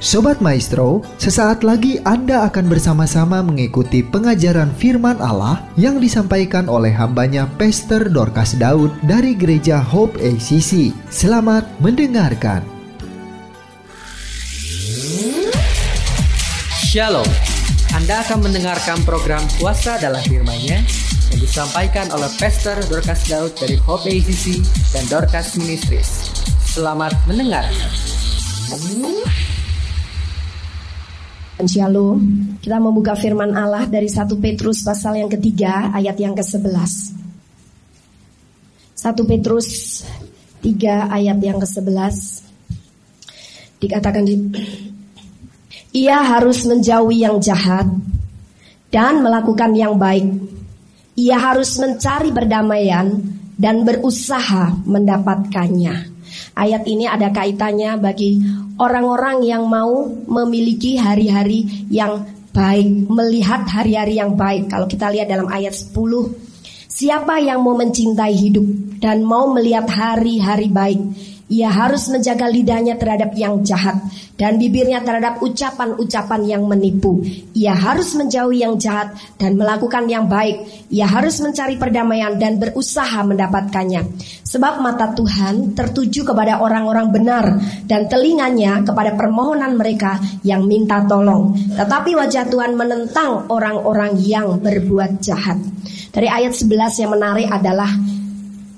Sobat Maestro, sesaat lagi Anda akan bersama-sama mengikuti pengajaran firman Allah yang disampaikan oleh hambanya Pastor Dorcas Daud dari Gereja Hope ACC. Selamat mendengarkan. Shalom, Anda akan mendengarkan program Puasa dalam firman-Nya yang disampaikan oleh Pastor Dorcas Daud dari Hope ACC dan Dorcas Ministries. Selamat mendengarkan. Shalom. Kita membuka firman Allah dari 1 Petrus pasal yang ketiga ayat yang ke-11. 1 Petrus 3 ayat yang ke-11 dikatakan di Ia harus menjauhi yang jahat dan melakukan yang baik. Ia harus mencari perdamaian dan berusaha mendapatkannya. Ayat ini ada kaitannya bagi orang-orang yang mau memiliki hari-hari yang baik, melihat hari-hari yang baik. Kalau kita lihat dalam ayat 10, siapa yang mau mencintai hidup dan mau melihat hari-hari baik, ia harus menjaga lidahnya terhadap yang jahat dan bibirnya terhadap ucapan-ucapan yang menipu. Ia harus menjauhi yang jahat dan melakukan yang baik. Ia harus mencari perdamaian dan berusaha mendapatkannya. Sebab mata Tuhan tertuju kepada orang-orang benar dan telinganya kepada permohonan mereka yang minta tolong. Tetapi wajah Tuhan menentang orang-orang yang berbuat jahat. Dari ayat 11 yang menarik adalah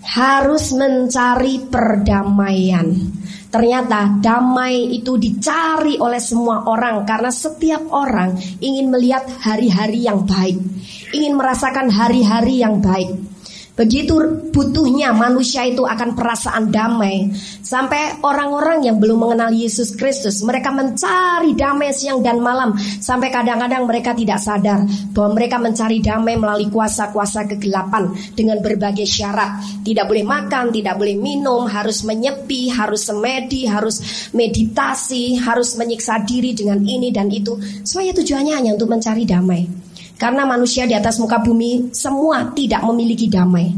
harus mencari perdamaian. Ternyata damai itu dicari oleh semua orang karena setiap orang ingin melihat hari-hari yang baik, ingin merasakan hari-hari yang baik. Begitu butuhnya manusia itu akan perasaan damai. Sampai orang-orang yang belum mengenal Yesus Kristus Mereka mencari damai siang dan malam. Sampai kadang-kadang mereka tidak sadar Bahwa mereka mencari damai melalui kuasa-kuasa kegelapan Dengan berbagai syarat. Tidak boleh makan, tidak boleh minum Harus menyepi, harus semedi, harus meditasi Harus menyiksa diri dengan ini dan itu. Supaya tujuannya hanya untuk mencari damai karena manusia di atas muka bumi semua tidak memiliki damai.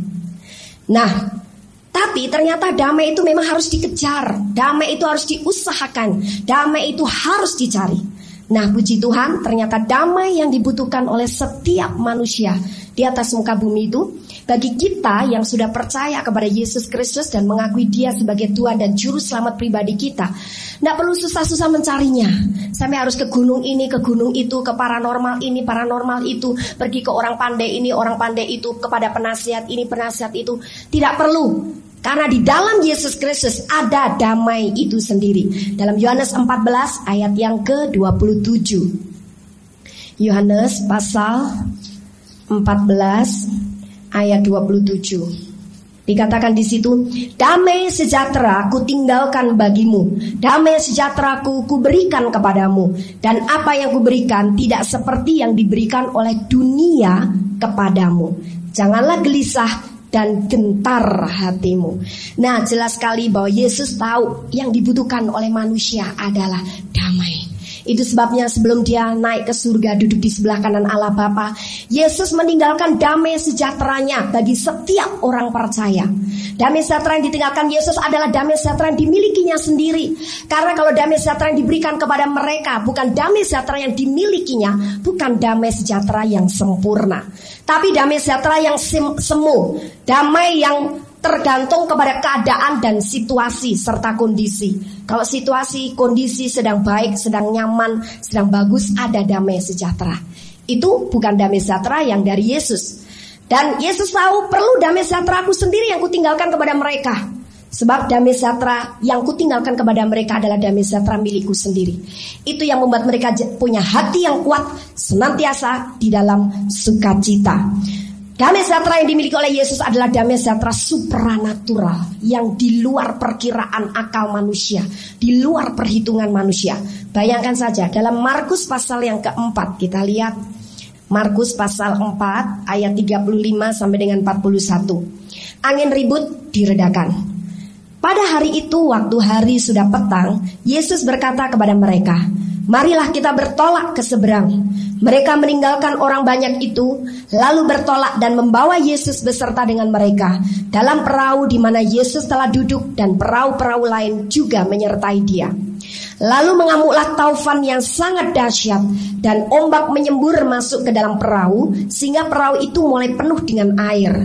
Nah, tapi ternyata damai itu memang harus dikejar, damai itu harus diusahakan, damai itu harus dicari. Nah, puji Tuhan, ternyata damai yang dibutuhkan oleh setiap manusia di atas muka bumi itu bagi kita yang sudah percaya kepada Yesus Kristus dan mengakui Dia sebagai Tuhan dan Juru Selamat pribadi kita, tidak perlu susah-susah mencarinya. Sampai harus ke gunung ini, ke gunung itu, ke paranormal ini, paranormal itu, pergi ke orang pandai ini, orang pandai itu, kepada penasihat ini, penasihat itu. Tidak perlu. Karena di dalam Yesus Kristus ada damai itu sendiri. Dalam Yohanes 14 ayat yang ke-27. Yohanes pasal 14 ayat 27. Dikatakan di situ, damai sejahtera ku tinggalkan bagimu, damai sejahtera ku kuberikan kepadamu, dan apa yang kuberikan tidak seperti yang diberikan oleh dunia kepadamu. Janganlah gelisah dan gentar hatimu. Nah, jelas sekali bahwa Yesus tahu yang dibutuhkan oleh manusia adalah damai. Itu sebabnya sebelum dia naik ke surga duduk di sebelah kanan Allah Bapa, Yesus meninggalkan damai sejahteranya bagi setiap orang percaya. Damai sejahtera yang ditinggalkan Yesus adalah damai sejahtera yang dimilikinya sendiri. Karena kalau damai sejahtera yang diberikan kepada mereka bukan damai sejahtera yang dimilikinya, bukan damai sejahtera yang sempurna. Tapi damai sejahtera yang semu, damai yang tergantung kepada keadaan dan situasi serta kondisi. Kalau situasi, kondisi sedang baik, sedang nyaman, sedang bagus, ada damai sejahtera. Itu bukan damai sejahtera yang dari Yesus. Dan Yesus tahu perlu damai sejahtera aku sendiri yang kutinggalkan kepada mereka. Sebab damai sejahtera yang kutinggalkan kepada mereka adalah damai sejahtera milikku sendiri. Itu yang membuat mereka punya hati yang kuat senantiasa di dalam sukacita. Damai sejahtera yang dimiliki oleh Yesus adalah damai sejahtera supranatural yang di luar perkiraan akal manusia, di luar perhitungan manusia. Bayangkan saja dalam Markus pasal yang keempat kita lihat Markus pasal 4 ayat 35 sampai dengan 41. Angin ribut diredakan. Pada hari itu waktu hari sudah petang, Yesus berkata kepada mereka, Marilah kita bertolak ke seberang. Mereka meninggalkan orang banyak itu, lalu bertolak dan membawa Yesus beserta dengan mereka dalam perahu di mana Yesus telah duduk dan perahu-perahu lain juga menyertai dia. Lalu mengamuklah taufan yang sangat dahsyat dan ombak menyembur masuk ke dalam perahu sehingga perahu itu mulai penuh dengan air.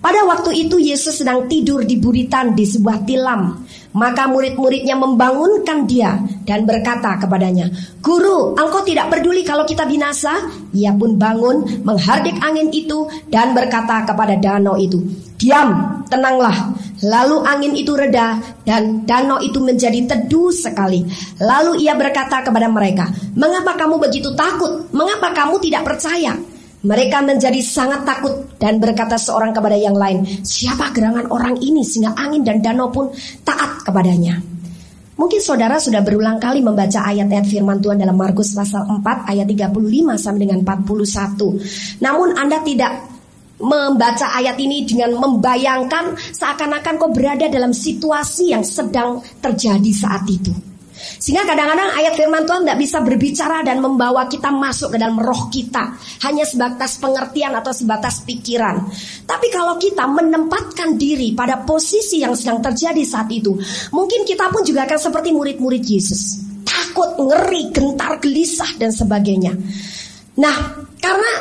Pada waktu itu Yesus sedang tidur di buritan di sebuah tilam. Maka murid-muridnya membangunkan dia dan berkata kepadanya, Guru, engkau tidak peduli kalau kita binasa? Ia pun bangun, menghardik angin itu dan berkata kepada danau itu, Diam, tenanglah. Lalu angin itu reda dan danau itu menjadi teduh sekali. Lalu ia berkata kepada mereka, Mengapa kamu begitu takut? Mengapa kamu tidak percaya? Mereka menjadi sangat takut dan berkata seorang kepada yang lain, "Siapa gerangan orang ini sehingga angin dan danau pun taat kepadanya?" Mungkin saudara sudah berulang kali membaca ayat-ayat firman Tuhan dalam Markus pasal 4 ayat 35 sampai dengan 41. Namun Anda tidak membaca ayat ini dengan membayangkan seakan-akan kau berada dalam situasi yang sedang terjadi saat itu. Sehingga kadang-kadang ayat firman Tuhan tidak bisa berbicara dan membawa kita masuk ke dalam roh kita. Hanya sebatas pengertian atau sebatas pikiran. Tapi kalau kita menempatkan diri pada posisi yang sedang terjadi saat itu. Mungkin kita pun juga akan seperti murid-murid Yesus. Takut, ngeri, gentar, gelisah dan sebagainya. Nah, karena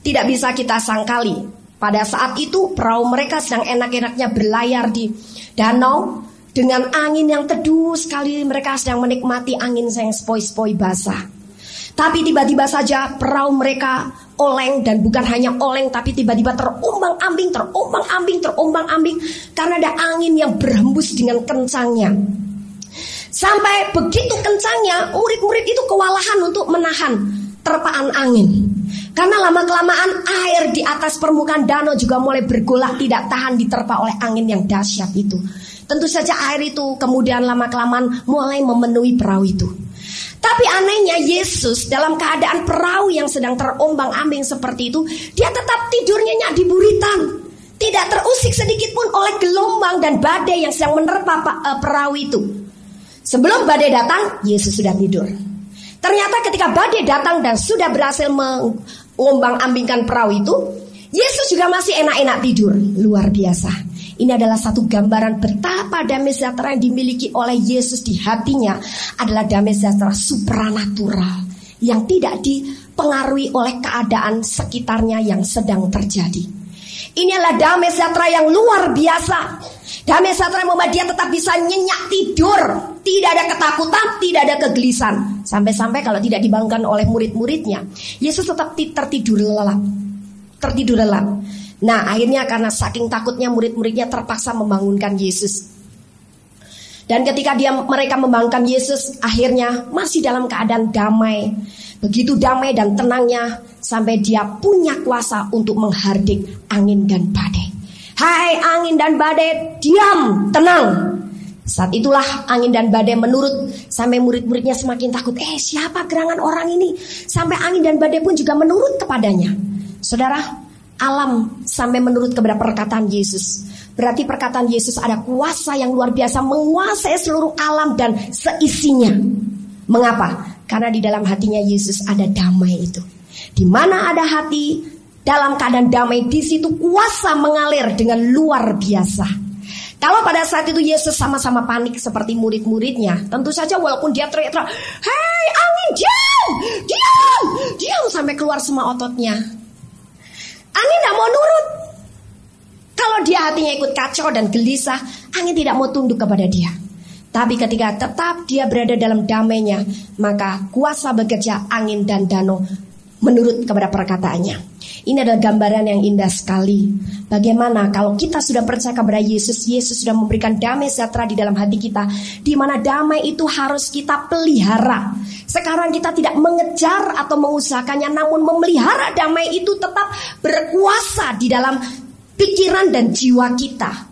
tidak bisa kita sangkali. Pada saat itu perahu mereka sedang enak-enaknya berlayar di danau dengan angin yang teduh sekali mereka sedang menikmati angin yang spoi-spoi basah. Tapi tiba-tiba saja perahu mereka oleng dan bukan hanya oleng tapi tiba-tiba terumbang-ambing, terumbang-ambing, terumbang-ambing karena ada angin yang berhembus dengan kencangnya. Sampai begitu kencangnya murid-murid itu kewalahan untuk menahan terpaan angin. Karena lama-kelamaan air di atas permukaan danau juga mulai bergolak tidak tahan diterpa oleh angin yang dahsyat itu. Tentu saja air itu kemudian lama-kelamaan mulai memenuhi perahu itu. Tapi anehnya Yesus dalam keadaan perahu yang sedang terombang-ambing seperti itu, dia tetap tidur nyenyak di buritan. Tidak terusik sedikit pun oleh gelombang dan badai yang sedang menerpa eh, perahu itu. Sebelum badai datang, Yesus sudah tidur. Ternyata ketika badai datang dan sudah berhasil mengombang-ambingkan perahu itu, Yesus juga masih enak-enak tidur. Luar biasa. Ini adalah satu gambaran betapa damai sejahtera yang dimiliki oleh Yesus di hatinya adalah damai sejahtera supranatural yang tidak dipengaruhi oleh keadaan sekitarnya yang sedang terjadi. Ini adalah damai sejahtera yang luar biasa. Damai sejahtera yang membuat dia tetap bisa nyenyak tidur. Tidak ada ketakutan, tidak ada kegelisahan. Sampai-sampai kalau tidak dibangunkan oleh murid-muridnya, Yesus tetap tertidur lelap. Tertidur lelap. Nah akhirnya karena saking takutnya murid-muridnya terpaksa membangunkan Yesus. Dan ketika dia mereka membangunkan Yesus, akhirnya masih dalam keadaan damai. Begitu damai dan tenangnya sampai dia punya kuasa untuk menghardik angin dan badai. Hai angin dan badai, diam, tenang. Saat itulah angin dan badai menurut sampai murid-muridnya semakin takut. Eh siapa gerangan orang ini? Sampai angin dan badai pun juga menurut kepadanya. Saudara, alam sampai menurut kepada perkataan Yesus. Berarti perkataan Yesus ada kuasa yang luar biasa menguasai seluruh alam dan seisinya. Mengapa? Karena di dalam hatinya Yesus ada damai itu. Di mana ada hati dalam keadaan damai di situ kuasa mengalir dengan luar biasa. Kalau pada saat itu Yesus sama-sama panik seperti murid-muridnya, tentu saja walaupun dia teriak-teriak, "Hei angin, diam! Diam! Diam!" sampai keluar semua ototnya. Angin tidak mau nurut. Kalau dia hatinya ikut kacau dan gelisah, angin tidak mau tunduk kepada dia. Tapi ketika tetap dia berada dalam damainya, maka kuasa bekerja angin dan danau menurut kepada perkataannya. Ini adalah gambaran yang indah sekali. Bagaimana kalau kita sudah percaya kepada Yesus, Yesus sudah memberikan damai sejahtera di dalam hati kita, di mana damai itu harus kita pelihara. Sekarang kita tidak mengejar atau mengusahakannya, namun memelihara damai itu tetap berkuasa di dalam pikiran dan jiwa kita.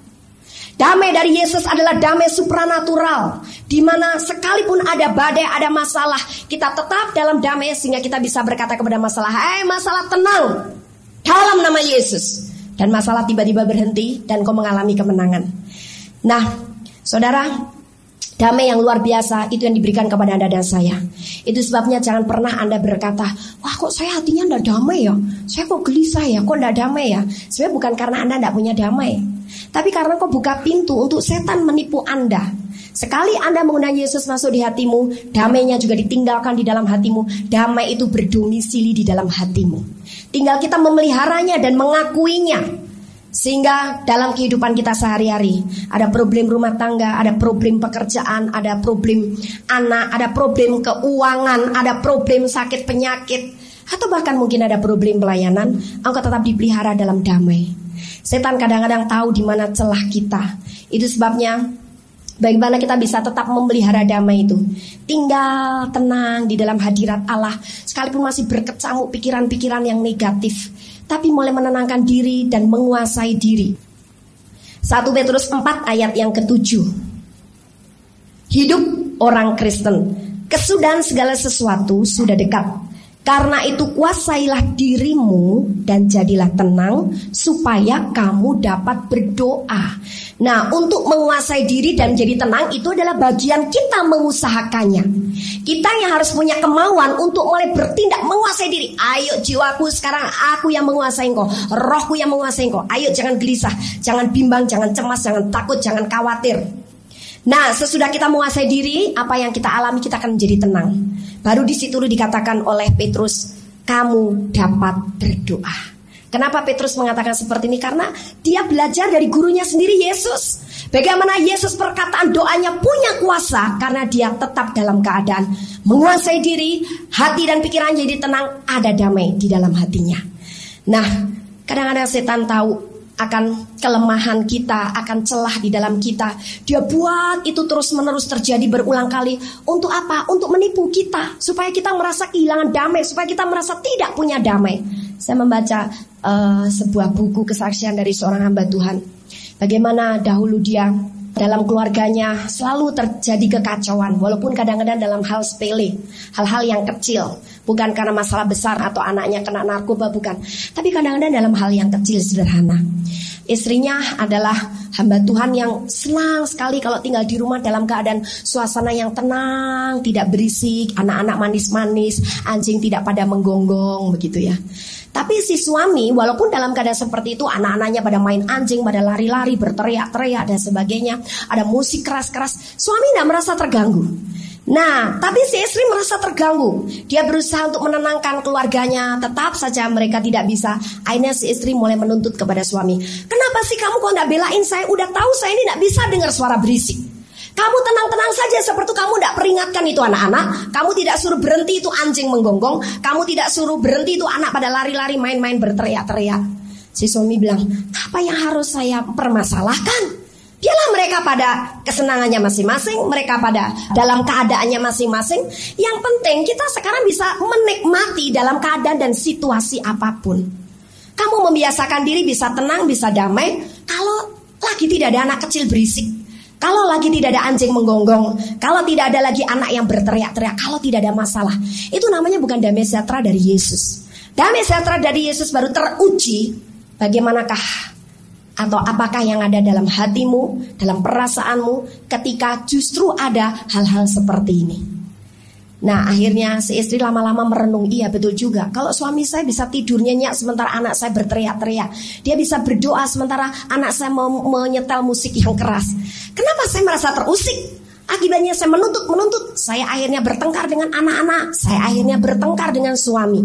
Damai dari Yesus adalah damai supranatural. Di mana sekalipun ada badai, ada masalah, kita tetap dalam damai sehingga kita bisa berkata kepada masalah, "Hei, masalah tenang." Dalam nama Yesus. Dan masalah tiba-tiba berhenti dan kau mengalami kemenangan. Nah, Saudara, damai yang luar biasa itu yang diberikan kepada Anda dan saya. Itu sebabnya jangan pernah Anda berkata, wah kok saya hatinya tidak damai ya? Saya kok gelisah ya? Kok tidak damai ya? Sebenarnya bukan karena Anda tidak punya damai. Tapi karena kau buka pintu untuk setan menipu Anda. Sekali Anda mengundang Yesus masuk di hatimu, damainya juga ditinggalkan di dalam hatimu. Damai itu berdomisili di dalam hatimu. Tinggal kita memeliharanya dan mengakuinya. Sehingga dalam kehidupan kita sehari-hari ada problem rumah tangga, ada problem pekerjaan, ada problem anak, ada problem keuangan, ada problem sakit penyakit, atau bahkan mungkin ada problem pelayanan, engkau tetap dipelihara dalam damai. Setan kadang-kadang tahu di mana celah kita. Itu sebabnya Bagaimana kita bisa tetap memelihara damai itu? Tinggal tenang di dalam hadirat Allah, sekalipun masih berkecamuk pikiran-pikiran yang negatif, tapi mulai menenangkan diri dan menguasai diri. 1 Petrus 4 ayat yang ketujuh. Hidup orang Kristen, kesudahan segala sesuatu sudah dekat. Karena itu kuasailah dirimu dan jadilah tenang supaya kamu dapat berdoa. Nah, untuk menguasai diri dan jadi tenang itu adalah bagian kita mengusahakannya. Kita yang harus punya kemauan untuk mulai bertindak menguasai diri. Ayo jiwaku sekarang aku yang menguasai kau, rohku yang menguasai kau. Ayo jangan gelisah, jangan bimbang, jangan cemas, jangan takut, jangan khawatir. Nah, sesudah kita menguasai diri, apa yang kita alami kita akan menjadi tenang. Baru di situ dikatakan oleh Petrus, kamu dapat berdoa. Kenapa Petrus mengatakan seperti ini? Karena dia belajar dari gurunya sendiri Yesus. Bagaimana Yesus perkataan doanya punya kuasa karena dia tetap dalam keadaan menguasai diri, hati dan pikiran jadi tenang, ada damai di dalam hatinya. Nah, kadang-kadang setan tahu akan kelemahan kita, akan celah di dalam kita. Dia buat itu terus-menerus terjadi berulang kali. Untuk apa? Untuk menipu kita, supaya kita merasa kehilangan damai, supaya kita merasa tidak punya damai. Saya membaca uh, sebuah buku kesaksian dari seorang hamba Tuhan. Bagaimana dahulu dia dalam keluarganya selalu terjadi kekacauan walaupun kadang-kadang dalam hal sepele, hal-hal yang kecil, bukan karena masalah besar atau anaknya kena narkoba bukan, tapi kadang-kadang dalam hal yang kecil sederhana. Istrinya adalah hamba Tuhan yang senang sekali kalau tinggal di rumah dalam keadaan suasana yang tenang, tidak berisik, anak-anak manis-manis, anjing tidak pada menggonggong begitu ya. Tapi si suami walaupun dalam keadaan seperti itu anak-anaknya pada main anjing, pada lari-lari, berteriak-teriak dan sebagainya, ada musik keras-keras, suami tidak merasa terganggu. Nah, tapi si istri merasa terganggu. Dia berusaha untuk menenangkan keluarganya, tetap saja mereka tidak bisa. Akhirnya si istri mulai menuntut kepada suami. Kenapa sih kamu kok tidak belain saya? Udah tahu saya ini tidak bisa dengar suara berisik. Kamu tenang-tenang saja seperti kamu tidak peringatkan itu anak-anak. Kamu tidak suruh berhenti itu anjing menggonggong. Kamu tidak suruh berhenti itu anak pada lari-lari main-main berteriak-teriak. Si suami bilang, apa yang harus saya permasalahkan? Biarlah mereka pada kesenangannya masing-masing, mereka pada dalam keadaannya masing-masing. Yang penting kita sekarang bisa menikmati dalam keadaan dan situasi apa pun. Kamu membiasakan diri bisa tenang, bisa damai. Kalau lagi tidak ada anak kecil berisik, kalau lagi tidak ada anjing menggonggong, kalau tidak ada lagi anak yang berteriak-teriak, kalau tidak ada masalah, itu namanya bukan damai sejahtera dari Yesus. Damai sejahtera dari Yesus baru teruji bagaimanakah atau apakah yang ada dalam hatimu, dalam perasaanmu ketika justru ada hal-hal seperti ini. Nah akhirnya si istri lama-lama merenung Iya betul juga. Kalau suami saya bisa tidur nyenyak Sementara anak saya berteriak-teriak. Dia bisa berdoa sementara anak saya menyetel musik yang keras. Kenapa saya merasa terusik? Akibatnya saya menuntut-menuntut. Saya akhirnya bertengkar dengan anak-anak. Saya akhirnya bertengkar dengan suami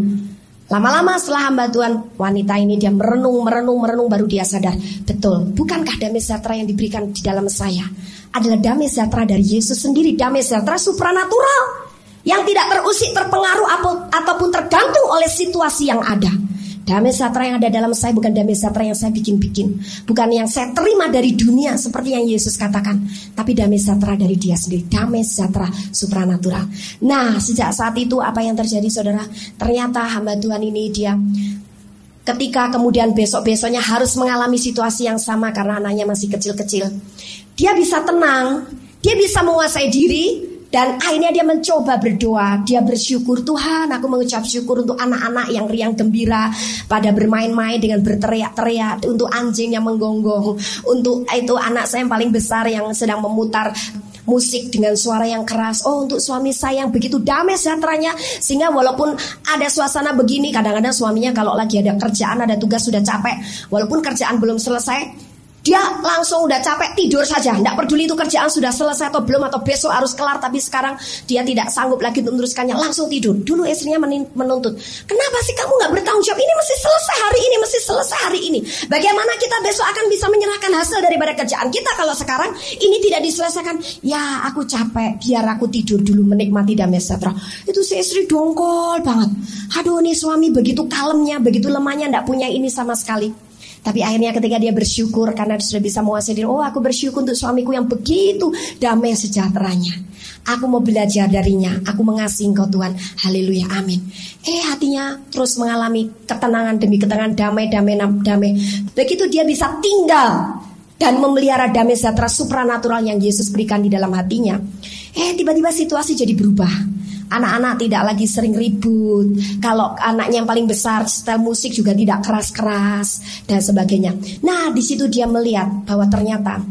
Lama-lama setelah hamba Tuhan wanita ini dia merenung, merenung, merenung baru dia sadar. Betul, bukankah damai sejahtera yang diberikan di dalam saya adalah damai sejahtera dari Yesus sendiri, damai sejahtera supranatural yang tidak terusik, terpengaruh ataupun tergantung oleh situasi yang ada. Damai sejahtera yang ada dalam saya bukan damai sejahtera yang saya bikin-bikin. Bukan yang saya terima dari dunia seperti yang Yesus katakan. Tapi damai sejahtera dari dia sendiri. Damai sejahtera supranatural. Nah sejak saat itu apa yang terjadi saudara? Ternyata hamba Tuhan ini dia ketika kemudian besok-besoknya harus mengalami situasi yang sama karena anaknya masih kecil-kecil. Dia bisa tenang, dia bisa menguasai diri, dan akhirnya dia mencoba berdoa. Dia bersyukur Tuhan, aku mengucap syukur untuk anak-anak yang riang gembira pada bermain-main dengan berteriak-teriak, untuk anjing yang menggonggong, untuk itu anak saya yang paling besar yang sedang memutar musik dengan suara yang keras. Oh, untuk suami saya yang begitu damai sejahteranya sehingga walaupun ada suasana begini, kadang-kadang suaminya kalau lagi ada kerjaan, ada tugas sudah capek, walaupun kerjaan belum selesai, Dia langsung udah capek tidur saja, tidak peduli itu kerjaan sudah selesai atau belum atau besok harus kelar, tapi sekarang dia tidak sanggup lagi untuk meneruskannya, langsung tidur. Dulu istrinya menuntut, kenapa sih kamu nggak bertanggung jawab? Ini mesti selesai hari ini, mesti selesai hari ini. Bagaimana kita besok akan bisa menyerahkan hasil daripada kerjaan kita kalau sekarang ini tidak diselesaikan? Ya aku capek, biar aku tidur dulu menikmati damai sejahtera. Itu si istri dongkol banget. Aduh nih suami begitu kalemnya, begitu lemahnya, tidak punya ini sama sekali. Tapi akhirnya ketika dia bersyukur karena sudah bisa menguasai diri, oh aku bersyukur untuk suamiku yang begitu damai sejahteranya. Aku mau belajar darinya, aku mengasihi engkau Tuhan. Haleluya, amin. Eh hatinya terus mengalami ketenangan demi ketenangan, damai, damai, damai. Begitu dia bisa tinggal dan memelihara damai sejahtera supranatural yang Yesus berikan di dalam hatinya. Eh tiba-tiba situasi jadi berubah. Anak-anak tidak lagi sering ribut. Kalau anaknya yang paling besar, setel musik juga tidak keras-keras dan sebagainya. Nah, di situ dia melihat bahwa ternyata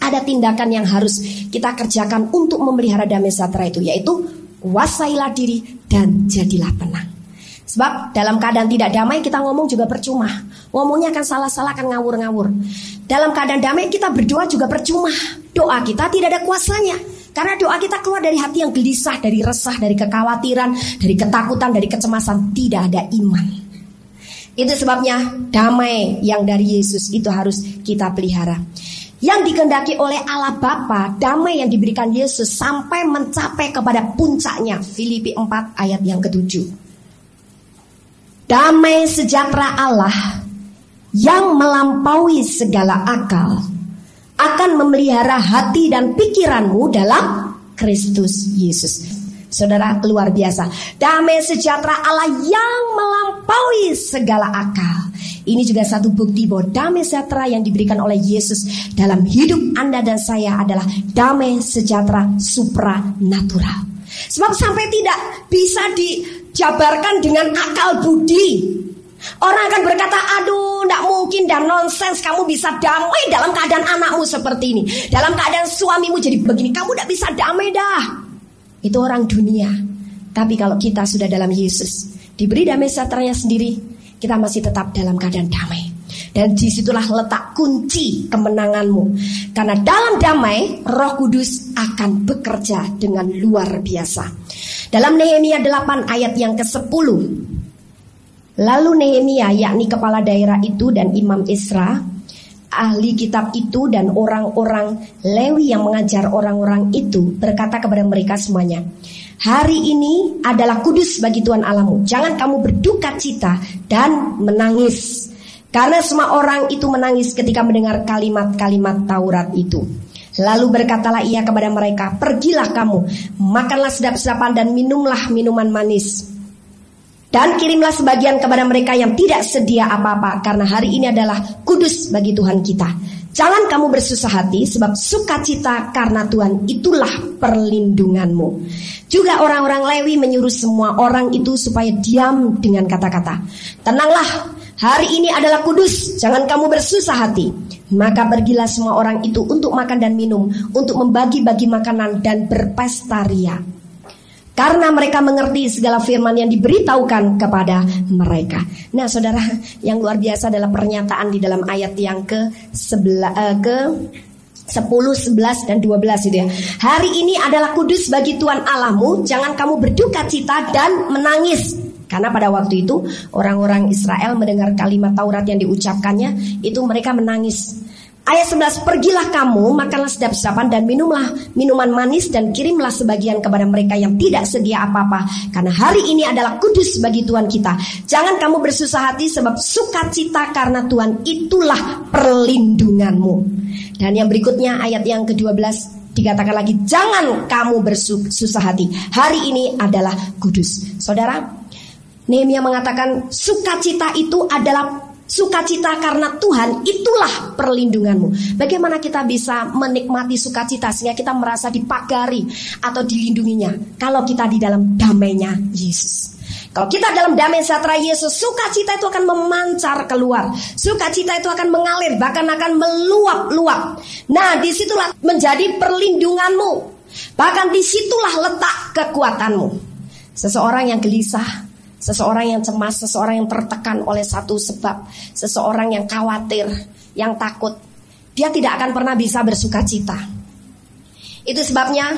ada tindakan yang harus kita kerjakan untuk memelihara damai sejahtera itu, yaitu kuasailah diri dan jadilah tenang. Sebab dalam keadaan tidak damai kita ngomong juga percuma. Ngomongnya akan salah-salah, akan ngawur-ngawur. Dalam keadaan damai kita berdoa juga percuma. Doa kita tidak ada kuasanya. Karena doa kita keluar dari hati yang gelisah, dari resah, dari kekhawatiran, dari ketakutan, dari kecemasan, tidak ada iman. Itu sebabnya damai yang dari Yesus itu harus kita pelihara. Yang dikendaki oleh Allah Bapa, damai yang diberikan Yesus sampai mencapai kepada puncaknya. Filipi 4 ayat yang ketujuh. Damai sejahtera Allah yang melampaui segala akal akan memelihara hati dan pikiranmu dalam Kristus Yesus. Saudara luar biasa. Damai sejahtera Allah yang melampaui segala akal. Ini juga satu bukti bahwa damai sejahtera yang diberikan oleh Yesus dalam hidup Anda dan saya adalah damai sejahtera supranatural. Sebab sampai tidak bisa dijabarkan dengan akal budi. Orang akan berkata, aduh, tidak mungkin dan nonsens kamu bisa damai dalam keadaan anakmu seperti ini. Dalam keadaan suamimu jadi begini, kamu tidak bisa damai dah. Itu orang dunia. Tapi kalau kita sudah dalam Yesus, diberi damai sejahteranya sendiri, kita masih tetap dalam keadaan damai. Dan di situlah letak kunci kemenanganmu. Karena dalam damai, roh kudus akan bekerja dengan luar biasa. Dalam Nehemia 8 ayat yang ke-10, Lalu Nehemia yakni kepala daerah itu dan Imam Isra ahli kitab itu dan orang-orang Lewi yang mengajar orang-orang itu berkata kepada mereka semuanya, Hari ini adalah kudus bagi Tuhan Alamu. Jangan kamu berduka cita dan menangis. Karena semua orang itu menangis ketika mendengar kalimat-kalimat Taurat itu. Lalu berkatalah ia kepada mereka, Pergilah kamu, makanlah sedap-sedapan dan minumlah minuman manis. Dan kirimlah sebagian kepada mereka yang tidak sedia apa-apa Karena hari ini adalah kudus bagi Tuhan kita. Jangan kamu bersusah hati sebab sukacita karena Tuhan itulah perlindunganmu. Juga orang-orang Lewi menyuruh semua orang itu supaya diam dengan kata-kata. Tenanglah hari ini adalah kudus Jangan kamu bersusah hati. Maka pergilah semua orang itu untuk makan dan minum Untuk membagi-bagi makanan dan berpesta ria karena mereka mengerti segala firman yang diberitahukan kepada mereka. Nah, saudara, yang luar biasa adalah pernyataan di dalam ayat yang ke sebelah uh, ke 10, 11 dan 12 itu ya. Hari ini adalah kudus bagi Tuhan Allahmu, jangan kamu berduka cita dan menangis. Karena pada waktu itu orang-orang Israel mendengar kalimat Taurat yang diucapkannya, itu mereka menangis. Ayat 11, pergilah kamu, makanlah sedap-sedapan dan minumlah minuman manis dan kirimlah sebagian kepada mereka yang tidak sedia apa-apa. Karena hari ini adalah kudus bagi Tuhan kita. Jangan kamu bersusah hati sebab sukacita karena Tuhan itulah perlindunganmu. Dan yang berikutnya ayat yang ke-12 dikatakan lagi, jangan kamu bersusah hati. Hari ini adalah kudus. Saudara, Nehemia mengatakan sukacita itu adalah Sukacita karena Tuhan itulah perlindunganmu. Bagaimana kita bisa menikmati sukacita sehingga kita merasa dipagari atau dilindunginya kalau kita di dalam damainya Yesus. Kalau kita dalam damai sejahtera Yesus, sukacita itu akan memancar keluar. Sukacita itu akan mengalir, bahkan akan meluap-luap. Nah, di situlah menjadi perlindunganmu. Bahkan di situlah letak kekuatanmu. Seseorang yang gelisah, Seseorang yang cemas, seseorang yang tertekan oleh satu sebab, seseorang yang khawatir, yang takut. dia tidak akan pernah bisa bersuka cita. Itu sebabnya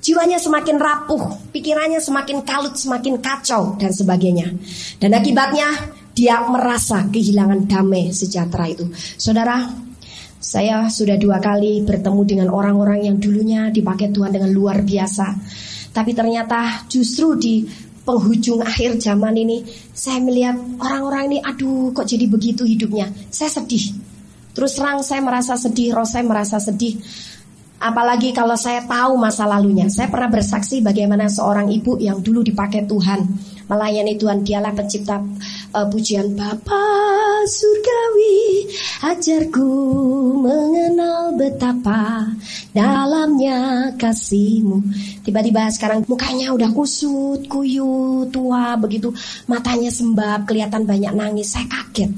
jiwanya semakin rapuh, pikirannya semakin kalut, semakin kacau dan sebagainya. Dan akibatnya dia merasa kehilangan damai sejahtera itu. Saudara, saya sudah dua kali bertemu dengan orang-orang yang dulunya dipakai Tuhan dengan luar biasa. Tapi ternyata justru di penghujung akhir zaman ini saya melihat orang-orang ini aduh kok jadi begitu hidupnya. Saya sedih. Terus terang saya merasa sedih, roh saya merasa sedih. Apalagi kalau saya tahu masa lalunya. Saya pernah bersaksi bagaimana seorang ibu yang dulu dipakai Tuhan melayani Tuhan. Dialah pencipta uh, pujian Bapa surgawi, ajarku mengenal betapa dalamnya kasihmu. Tiba-tiba sekarang mukanya udah kusut, kuyu, tua begitu, matanya sembab, kelihatan banyak nangis. Saya kaget.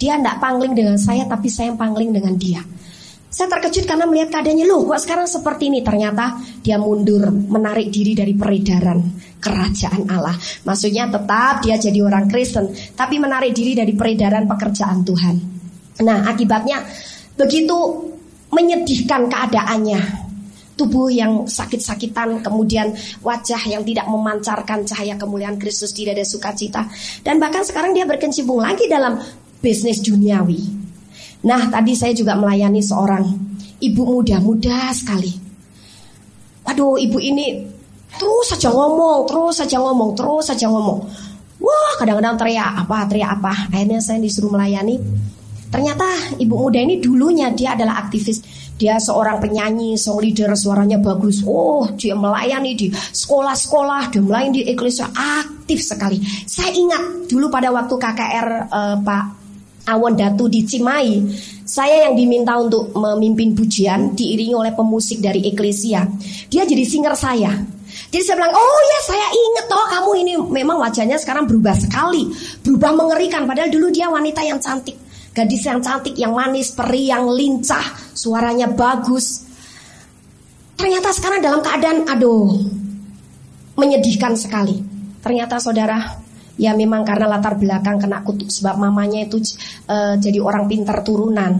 Dia tidak pangling dengan saya, tapi saya yang pangling dengan dia. Saya terkejut karena melihat keadaannya loh kok sekarang seperti ini ternyata dia mundur menarik diri dari peredaran kerajaan Allah. Maksudnya tetap dia jadi orang Kristen tapi menarik diri dari peredaran pekerjaan Tuhan. Nah akibatnya begitu menyedihkan keadaannya. Tubuh yang sakit-sakitan, kemudian wajah yang tidak memancarkan cahaya kemuliaan Kristus, tidak ada sukacita. Dan bahkan sekarang dia berkecimpung lagi dalam bisnis duniawi. Nah, tadi saya juga melayani seorang ibu muda-muda sekali. Waduh, ibu ini terus saja ngomong, terus saja ngomong, terus saja ngomong. Wah, kadang-kadang teriak apa, teriak apa. Akhirnya saya disuruh melayani. Ternyata ibu muda ini dulunya dia adalah aktivis. Dia seorang penyanyi, song leader, suaranya bagus. Oh, dia melayani di sekolah-sekolah, dia melayani di eklesia aktif sekali. Saya ingat dulu pada waktu KKR eh, Pak Awon Datu di Cimahi, saya yang diminta untuk memimpin pujian diiringi oleh pemusik dari Eklesia. Dia jadi singer saya. Jadi saya bilang, oh ya saya inget toh kamu ini memang wajahnya sekarang berubah sekali, berubah mengerikan. Padahal dulu dia wanita yang cantik, gadis yang cantik, yang manis, peri yang lincah, suaranya bagus. Ternyata sekarang dalam keadaan, aduh, menyedihkan sekali. Ternyata saudara, Ya memang karena latar belakang kena kutuk sebab mamanya itu uh, jadi orang pintar turunan.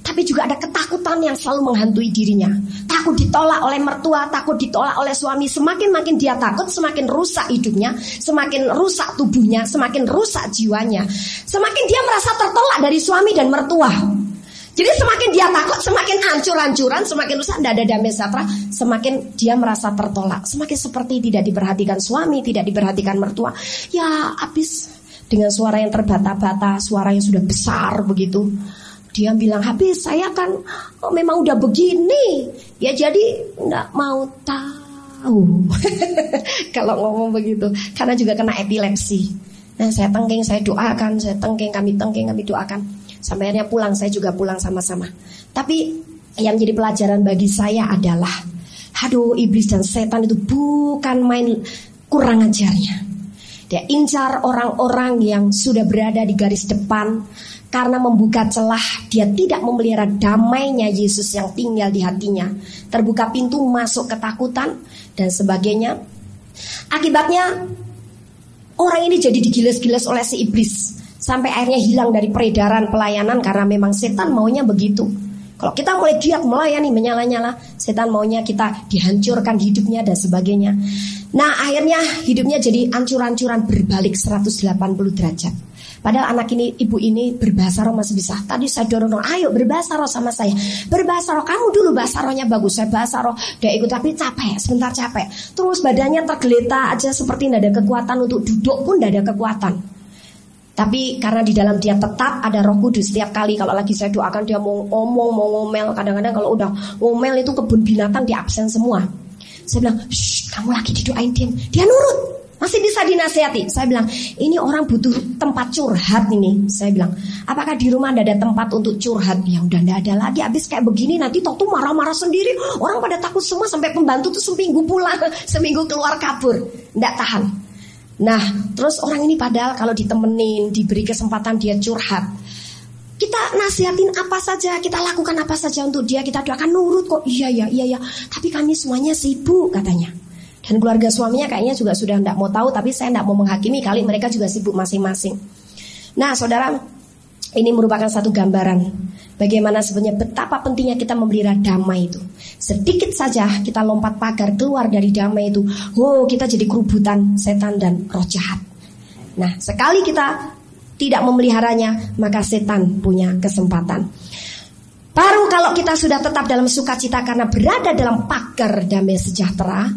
Tapi juga ada ketakutan yang selalu menghantui dirinya. Takut ditolak oleh mertua, takut ditolak oleh suami. Semakin makin dia takut, semakin rusak hidupnya, semakin rusak tubuhnya, semakin rusak jiwanya. Semakin dia merasa tertolak dari suami dan mertua. Jadi semakin dia takut, semakin hancur-hancuran, semakin rusak, ada damai sejahtera, semakin dia merasa tertolak, semakin seperti tidak diperhatikan suami, tidak diperhatikan mertua. Ya habis dengan suara yang terbata-bata, suara yang sudah besar begitu. Dia bilang habis, saya kan oh, memang udah begini. Ya jadi nggak mau tahu. Kalau ngomong begitu, karena juga kena epilepsi. Nah saya tengking, saya doakan, saya tengking, kami tengking, kami doakan. Sampai akhirnya pulang, saya juga pulang sama-sama. Tapi yang jadi pelajaran bagi saya adalah, aduh iblis dan setan itu bukan main kurang ajarnya. Dia incar orang-orang yang sudah berada di garis depan karena membuka celah dia tidak memelihara damainya Yesus yang tinggal di hatinya. Terbuka pintu masuk ketakutan dan sebagainya. Akibatnya orang ini jadi digiles-giles oleh si iblis sampai akhirnya hilang dari peredaran pelayanan karena memang setan maunya begitu. Kalau kita mulai giat melayani menyala-nyala, setan maunya kita dihancurkan hidupnya dan sebagainya. Nah, akhirnya hidupnya jadi ancur-ancuran berbalik 180 derajat. Padahal anak ini, ibu ini berbahasa roh masih bisa. Tadi saya dorong, ayo berbahasa roh sama saya. Berbahasa roh, kamu dulu bahasa rohnya bagus. Saya bahasa roh, dia ikut tapi capek, sebentar capek. Terus badannya tergeletak aja seperti tidak ada kekuatan untuk duduk pun tidak ada kekuatan. Tapi karena di dalam dia tetap ada roh kudus Setiap kali kalau lagi saya doakan dia mau ngomong, mau ngomel Kadang-kadang kalau udah ngomel itu kebun binatang di absen semua Saya bilang, kamu lagi didoain dia Dia nurut masih bisa dinasihati. Saya bilang, ini orang butuh tempat curhat ini. Saya bilang, apakah di rumah ada tempat untuk curhat? Ya udah tidak ada lagi. Habis kayak begini nanti toh tuh marah-marah sendiri. Orang pada takut semua sampai pembantu tuh seminggu pulang, seminggu keluar kabur. Tidak tahan. Nah, terus orang ini padahal kalau ditemenin, diberi kesempatan dia curhat. Kita nasihatin apa saja, kita lakukan apa saja untuk dia, kita doakan nurut kok. Iya ya, iya ya. Tapi kami semuanya sibuk katanya. Dan keluarga suaminya kayaknya juga sudah tidak mau tahu, tapi saya tidak mau menghakimi kali mereka juga sibuk masing-masing. Nah, saudara, ini merupakan satu gambaran bagaimana sebenarnya betapa pentingnya kita memelihara damai itu. Sedikit saja kita lompat pagar keluar dari damai itu, oh kita jadi kerubutan setan dan roh jahat. Nah, sekali kita tidak memeliharanya, maka setan punya kesempatan. Baru kalau kita sudah tetap dalam sukacita karena berada dalam pagar damai sejahtera,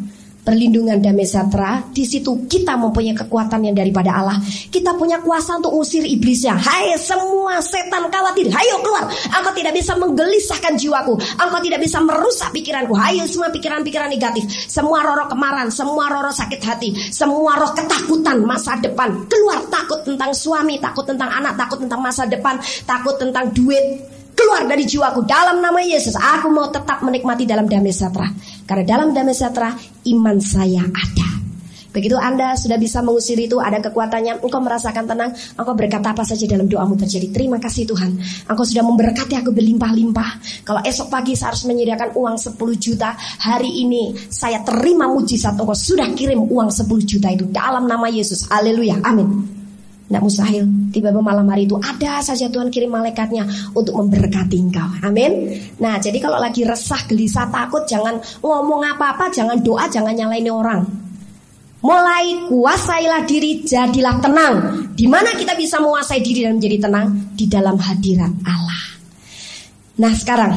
perlindungan damai sejahtera, di situ kita mempunyai kekuatan yang daripada Allah. Kita punya kuasa untuk usir iblisnya. Hai semua setan khawatir, hayo keluar. Engkau tidak bisa menggelisahkan jiwaku. Engkau tidak bisa merusak pikiranku. Hayo semua pikiran-pikiran negatif, semua roro kemarahan, semua roro sakit hati, semua roh ketakutan masa depan. Keluar takut tentang suami, takut tentang anak, takut tentang masa depan, takut tentang duit, keluar dari jiwaku dalam nama Yesus. Aku mau tetap menikmati dalam damai sejahtera. Karena dalam damai sejahtera iman saya ada. Begitu Anda sudah bisa mengusir itu, ada kekuatannya, engkau merasakan tenang, engkau berkata apa saja dalam doamu terjadi. Terima kasih Tuhan, engkau sudah memberkati aku berlimpah-limpah. Kalau esok pagi saya harus menyediakan uang 10 juta, hari ini saya terima mujizat, engkau sudah kirim uang 10 juta itu dalam nama Yesus. Haleluya, amin. Tidak mustahil tiba-tiba malam hari itu ada saja Tuhan kirim malaikatnya untuk memberkati engkau. Amin. Nah jadi kalau lagi resah, gelisah, takut jangan ngomong apa-apa, jangan doa, jangan nyalain orang. Mulai kuasailah diri, jadilah tenang. Di mana kita bisa menguasai diri dan menjadi tenang? Di dalam hadirat Allah. Nah sekarang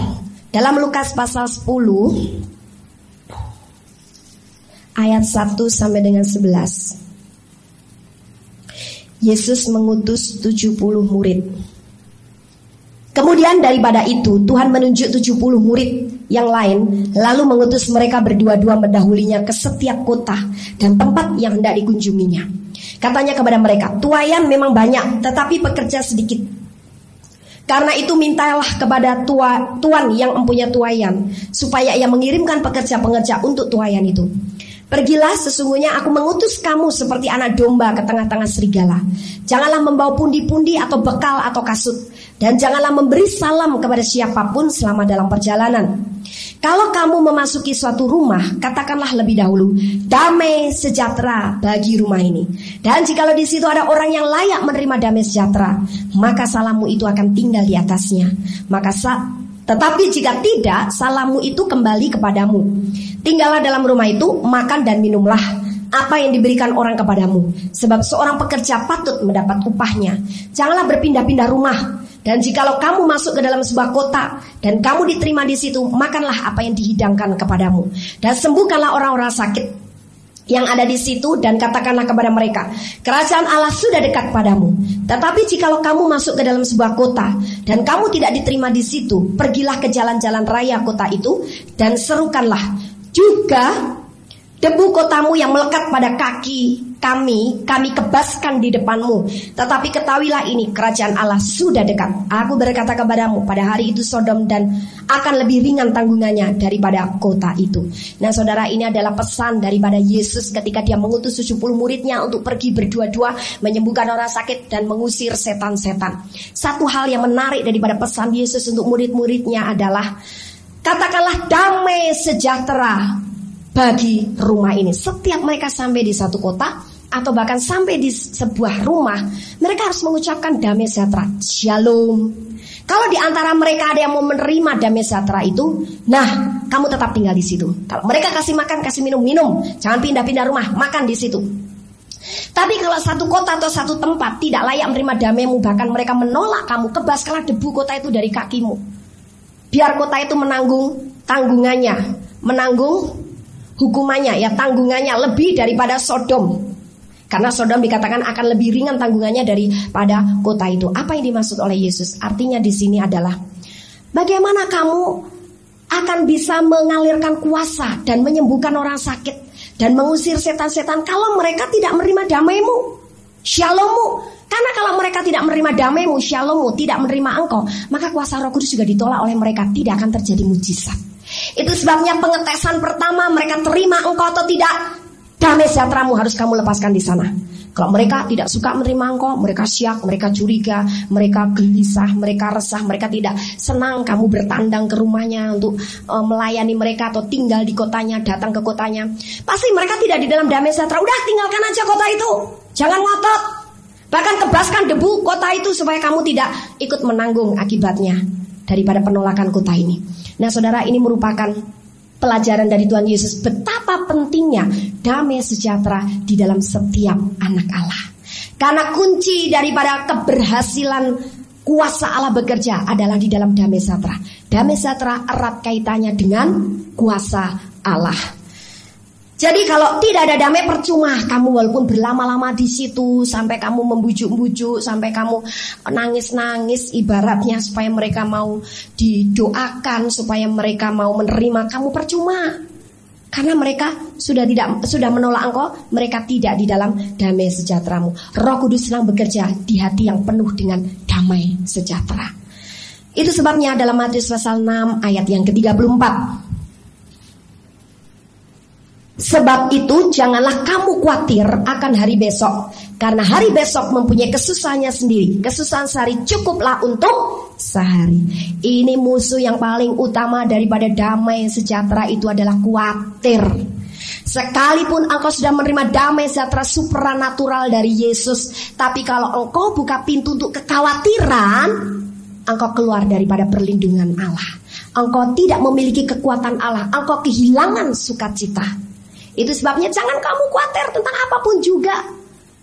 dalam Lukas pasal 10 ayat 1 sampai dengan 11. Yesus mengutus 70 murid. Kemudian daripada itu Tuhan menunjuk 70 murid yang lain lalu mengutus mereka berdua-dua mendahulinya ke setiap kota dan tempat yang hendak dikunjunginya. Katanya kepada mereka, tuayan memang banyak tetapi pekerja sedikit. Karena itu mintalah kepada tua, tuan yang mempunyai tuayan supaya ia mengirimkan pekerja-pekerja untuk tuayan itu. Pergilah sesungguhnya aku mengutus kamu seperti anak domba ke tengah-tengah serigala. Janganlah membawa pundi-pundi atau bekal atau kasut. Dan janganlah memberi salam kepada siapa pun selama dalam perjalanan. Kalau kamu memasuki suatu rumah, katakanlah lebih dahulu, damai sejahtera bagi rumah ini. Dan jikalau di situ ada orang yang layak menerima damai sejahtera, maka salammu itu akan tinggal di atasnya. Maka sa tetapi jika tidak, salammu itu kembali kepadamu. Tinggallah dalam rumah itu, makan dan minumlah apa yang diberikan orang kepadamu. Sebab seorang pekerja patut mendapat upahnya. Janganlah berpindah-pindah rumah. Dan jikalau kamu masuk ke dalam sebuah kota dan kamu diterima di situ, makanlah apa yang dihidangkan kepadamu. Dan sembuhkanlah orang-orang sakit yang ada di situ dan katakanlah kepada mereka, kerajaan Allah sudah dekat padamu. Tetapi jikalau kamu masuk ke dalam sebuah kota dan kamu tidak diterima di situ, pergilah ke jalan-jalan raya kota itu dan serukanlah juga debu kotamu yang melekat pada kaki kami, kami kebaskan di depanmu. Tetapi ketahuilah ini, kerajaan Allah sudah dekat. Aku berkata kepadamu, pada hari itu Sodom dan akan lebih ringan tanggungannya daripada kota itu. Nah saudara, ini adalah pesan daripada Yesus ketika dia mengutus 70 muridnya untuk pergi berdua-dua menyembuhkan orang sakit dan mengusir setan-setan. Satu hal yang menarik daripada pesan Yesus untuk murid-muridnya adalah katakanlah damai sejahtera bagi rumah ini. Setiap mereka sampai di satu kota, atau bahkan sampai di sebuah rumah, mereka harus mengucapkan damai sejahtera, shalom. Kalau di antara mereka ada yang mau menerima damai sejahtera itu, nah, kamu tetap tinggal di situ. Kalau mereka kasih makan, kasih minum, minum. Jangan pindah-pindah rumah, makan di situ. Tapi kalau satu kota atau satu tempat tidak layak menerima damaimu, bahkan mereka menolak kamu, kebaskanlah debu kota itu dari kakimu. Biar kota itu menanggung tanggungannya, menanggung hukumannya, ya tanggungannya lebih daripada Sodom. Karena Sodom dikatakan akan lebih ringan tanggungannya daripada kota itu. Apa yang dimaksud oleh Yesus? Artinya di sini adalah bagaimana kamu akan bisa mengalirkan kuasa dan menyembuhkan orang sakit dan mengusir setan-setan kalau mereka tidak menerima damaimu, shalommu. Karena kalau mereka tidak menerima damaimu, shalommu, tidak menerima engkau, maka kuasa Roh Kudus juga ditolak oleh mereka, tidak akan terjadi mujizat. Itu sebabnya pengetesan pertama mereka terima engkau atau tidak Damai sejahteramu harus kamu lepaskan di sana. Kalau mereka tidak suka menerima engkau, mereka siap, mereka curiga, mereka gelisah, mereka resah, mereka tidak senang kamu bertandang ke rumahnya untuk uh, melayani mereka atau tinggal di kotanya, datang ke kotanya. Pasti mereka tidak di dalam damai sejahtera. Udah tinggalkan aja kota itu. Jangan ngotot. Bahkan kebaskan debu kota itu supaya kamu tidak ikut menanggung akibatnya. daripada penolakan kota ini. Nah, saudara, ini merupakan pelajaran dari Tuhan Yesus betapa pentingnya damai sejahtera di dalam setiap anak Allah. Karena kunci daripada keberhasilan kuasa Allah bekerja adalah di dalam damai sejahtera. Damai sejahtera erat kaitannya dengan kuasa Allah. Jadi kalau tidak ada damai percuma kamu walaupun berlama-lama di situ sampai kamu membujuk-bujuk sampai kamu nangis-nangis ibaratnya supaya mereka mau didoakan supaya mereka mau menerima kamu percuma. Karena mereka sudah tidak sudah menolak engkau, mereka tidak di dalam damai sejahteramu. Roh Kudus sedang bekerja di hati yang penuh dengan damai sejahtera. Itu sebabnya dalam Matius pasal 6 ayat yang ke-34 Sebab itu janganlah kamu khawatir akan hari besok. Karena hari besok mempunyai kesusahannya sendiri. Kesusahan sehari cukuplah untuk sehari. Ini musuh yang paling utama daripada damai sejahtera itu adalah khawatir. Sekalipun engkau sudah menerima damai sejahtera supranatural dari Yesus Tapi kalau engkau buka pintu untuk kekhawatiran Engkau keluar daripada perlindungan Allah. Engkau tidak memiliki kekuatan Allah. Engkau kehilangan sukacita itu sebabnya jangan kamu khawatir tentang apa pun juga.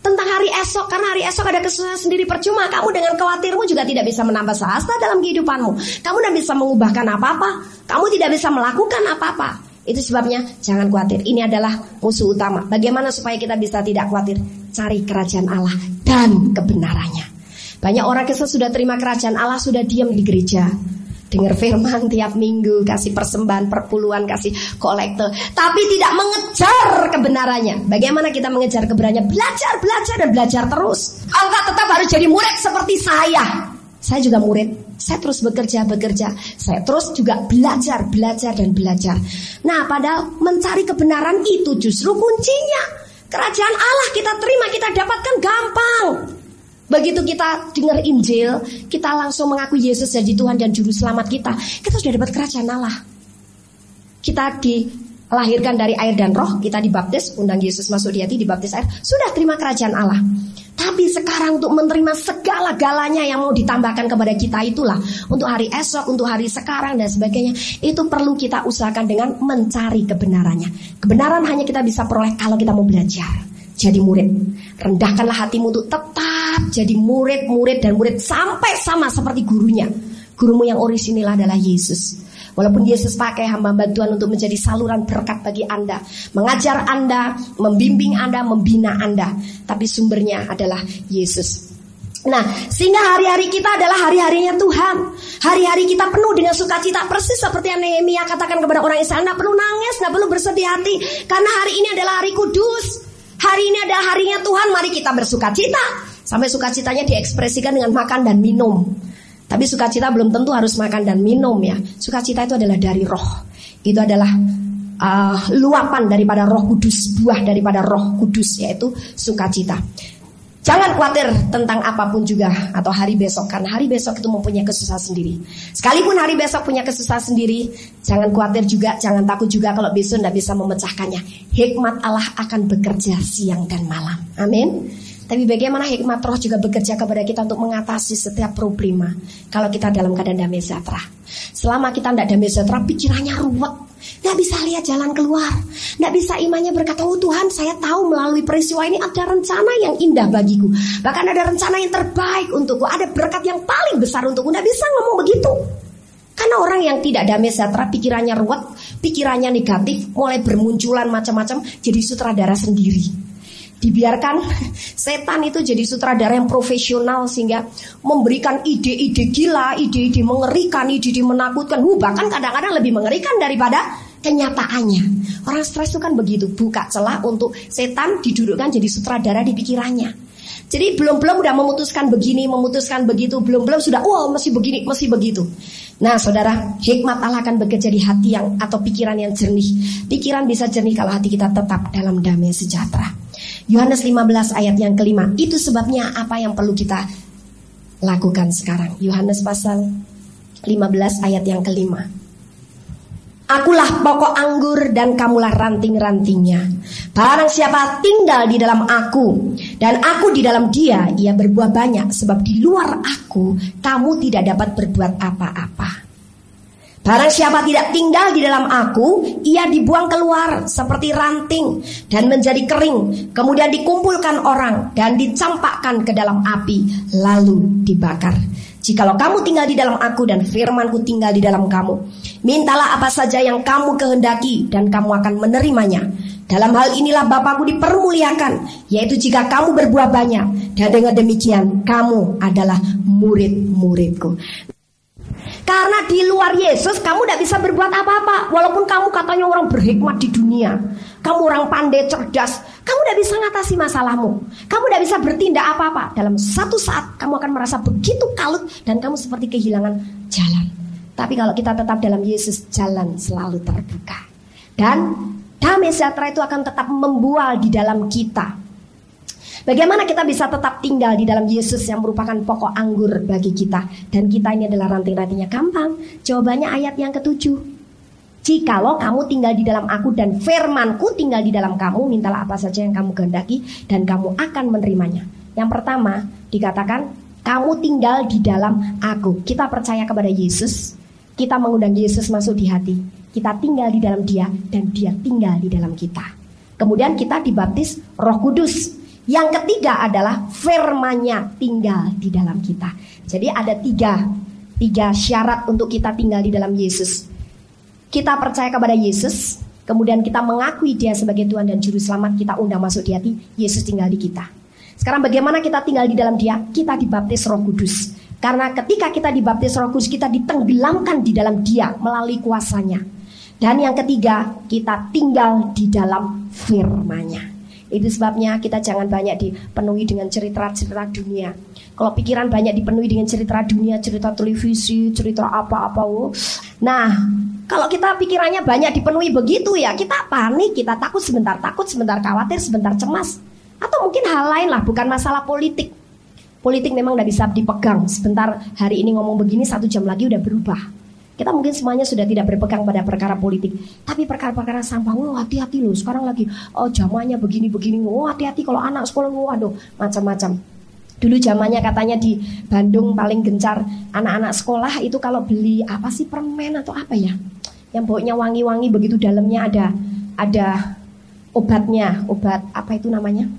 Tentang hari esok, karena hari esok ada kesusahan sendiri percuma. Kamu dengan khawatirmu juga tidak bisa menambah sahasta dalam kehidupanmu. Kamu tidak bisa mengubahkan apa-apa. Kamu tidak bisa melakukan apa-apa. Itu sebabnya jangan khawatir. Ini adalah musuh utama. Bagaimana supaya kita bisa tidak khawatir? Cari kerajaan Allah dan kebenarannya. Banyak orang kita sudah terima kerajaan Allah, sudah diam di gereja dengar firman tiap minggu, kasih persembahan perpuluhan, kasih kolektor, tapi tidak mengejar kebenarannya. Bagaimana kita mengejar kebenarannya? Belajar, belajar dan belajar terus. Engkau tetap harus jadi murid seperti saya. Saya juga murid. Saya terus bekerja, bekerja. Saya terus juga belajar, belajar dan belajar. Nah, padahal mencari kebenaran itu justru kuncinya. Kerajaan Allah kita terima, kita dapatkan gampang. Begitu kita dengar Injil, kita langsung mengakui Yesus jadi Tuhan dan Juru Selamat kita. Kita sudah dapat kerajaan Allah. Kita dilahirkan dari air dan roh, kita dibaptis, undang Yesus masuk di hati, dibaptis air. Sudah terima kerajaan Allah. Tapi sekarang untuk menerima segala galanya yang mau ditambahkan kepada kita itulah untuk hari esok, untuk hari sekarang dan sebagainya. Itu perlu kita usahakan dengan mencari kebenarannya. Kebenaran hanya kita bisa peroleh kalau kita mau belajar jadi murid. Rendahkanlah hatimu untuk tetap jadi murid, murid dan murid sampai sama seperti gurunya. Gurumu yang orisinil adalah Yesus. Walaupun Yesus pakai hamba bantuan untuk menjadi saluran berkat bagi Anda, mengajar Anda, membimbing Anda, membina Anda, tapi sumbernya adalah Yesus. Nah, sehingga hari-hari kita adalah hari-harinya Tuhan. Hari-hari kita penuh dengan sukacita persis seperti yang Nehemia katakan kepada orang Israel. Anda perlu nangis, nggak perlu bersedih hati, karena hari ini adalah hari kudus. Hari ini adalah harinya Tuhan, mari kita bersuka cita. Sampai sukacitanya diekspresikan dengan makan dan minum. Tapi sukacita belum tentu harus makan dan minum ya. Sukacita itu adalah dari roh. Itu adalah uh, luapan daripada roh kudus, buah daripada roh kudus yaitu sukacita. Jangan khawatir tentang apa pun juga atau hari besok karena hari besok itu mempunyai kesusahan sendiri. Sekalipun hari besok punya kesusahan sendiri, jangan khawatir juga, jangan takut juga kalau besok tidak bisa memecahkannya. Hikmat Allah akan bekerja siang dan malam. Amin. Tapi bagaimana hikmat roh juga bekerja kepada kita untuk mengatasi setiap problema kalau kita dalam keadaan damai sejahtera. Selama kita tidak damai sejahtera, pikirannya ruwet, Gak bisa lihat jalan keluar. Gak bisa imannya berkata, oh Tuhan saya tahu melalui peristiwa ini ada rencana yang indah bagiku. Bahkan ada rencana yang terbaik untukku. Ada berkat yang paling besar untukku. Gak bisa ngomong begitu. Karena orang yang tidak damai sejahtera, pikirannya ruwet, pikirannya negatif, mulai bermunculan macam-macam, jadi sutradara sendiri dibiarkan setan itu jadi sutradara yang profesional sehingga memberikan ide-ide gila, ide-ide mengerikan, ide-ide menakutkan, uh, bahkan kadang-kadang lebih mengerikan daripada kenyataannya. Orang stres itu kan begitu, buka celah untuk setan didudukkan jadi sutradara di pikirannya. Jadi belum-belum udah memutuskan begini, memutuskan begitu, belum-belum sudah, wow masih begini, masih begitu. Nah saudara, hikmat Allah akan bekerja di hati yang atau pikiran yang jernih. Pikiran bisa jernih kalau hati kita tetap dalam damai sejahtera. Yohanes 15 ayat yang kelima. Itu sebabnya apa yang perlu kita lakukan sekarang. Yohanes pasal 15 ayat yang kelima. Akulah pokok anggur dan kamulah ranting-rantingnya. Barang siapa tinggal di dalam aku dan aku di dalam dia, ia berbuah banyak sebab di luar aku kamu tidak dapat berbuat apa-apa. Barang siapa tidak tinggal di dalam aku, ia dibuang keluar seperti ranting dan menjadi kering, kemudian dikumpulkan orang dan dicampakkan ke dalam api, lalu dibakar. Jikalau kamu tinggal di dalam aku dan firmanku tinggal di dalam kamu, mintalah apa saja yang kamu kehendaki dan kamu akan menerimanya. Dalam hal inilah Bapakku dipermuliakan, yaitu jika kamu berbuah banyak dan dengan demikian kamu adalah murid-muridku. Karena di luar Yesus kamu tidak bisa berbuat apa-apa. Walaupun kamu katanya orang berhikmat di dunia. Kamu orang pandai, cerdas. Kamu tidak bisa mengatasi masalahmu. Kamu tidak bisa bertindak apa-apa. Dalam satu saat kamu akan merasa begitu kalut Dan kamu seperti kehilangan jalan. Tapi kalau kita tetap dalam Yesus Jalan selalu terbuka. Dan damai sejahtera itu akan tetap membual di dalam kita Bagaimana kita bisa tetap tinggal di dalam Yesus yang merupakan pokok anggur bagi kita dan kita ini adalah ranting-rantingnya gampang. Jawabannya ayat yang ketujuh. Jikalau kamu tinggal di dalam aku dan firmanku tinggal di dalam kamu, mintalah apa saja yang kamu kehendaki dan kamu akan menerimanya. Yang pertama dikatakan kamu tinggal di dalam aku. Kita percaya kepada Yesus, kita mengundang Yesus masuk di hati. Kita tinggal di dalam dia dan dia tinggal di dalam kita. Kemudian kita dibaptis roh kudus. Yang ketiga adalah firmannya tinggal di dalam kita. Jadi ada tiga, tiga syarat untuk kita tinggal di dalam Yesus. Kita percaya kepada Yesus, kemudian kita mengakui dia sebagai Tuhan dan Juru Selamat, kita undang masuk di hati, Yesus tinggal di kita. Sekarang bagaimana kita tinggal di dalam dia? Kita dibaptis roh kudus. Karena ketika kita dibaptis roh kudus, kita ditenggelamkan di dalam dia melalui kuasanya. Dan yang ketiga, kita tinggal di dalam firmannya. Itu sebabnya kita jangan banyak dipenuhi dengan cerita-cerita dunia. Kalau pikiran banyak dipenuhi dengan cerita dunia, cerita televisi, cerita apa-apa. Nah, kalau kita pikirannya banyak dipenuhi begitu ya, kita panik, kita takut sebentar, takut sebentar, khawatir sebentar, cemas. Atau mungkin hal lain lah, bukan masalah politik. Politik memang tidak bisa dipegang. Sebentar hari ini ngomong begini, satu jam lagi udah berubah. Kita mungkin semuanya sudah tidak berpegang pada perkara politik, tapi perkara-perkara sampah, oh hati-hati loh. Sekarang lagi oh zamannya begini-begini, oh hati-hati kalau anak sekolah, oh aduh macam-macam. Dulu zamannya katanya di Bandung paling gencar anak-anak sekolah itu kalau beli apa sih permen atau apa ya, yang baunya wangi-wangi begitu dalamnya ada ada obatnya, obat apa itu namanya?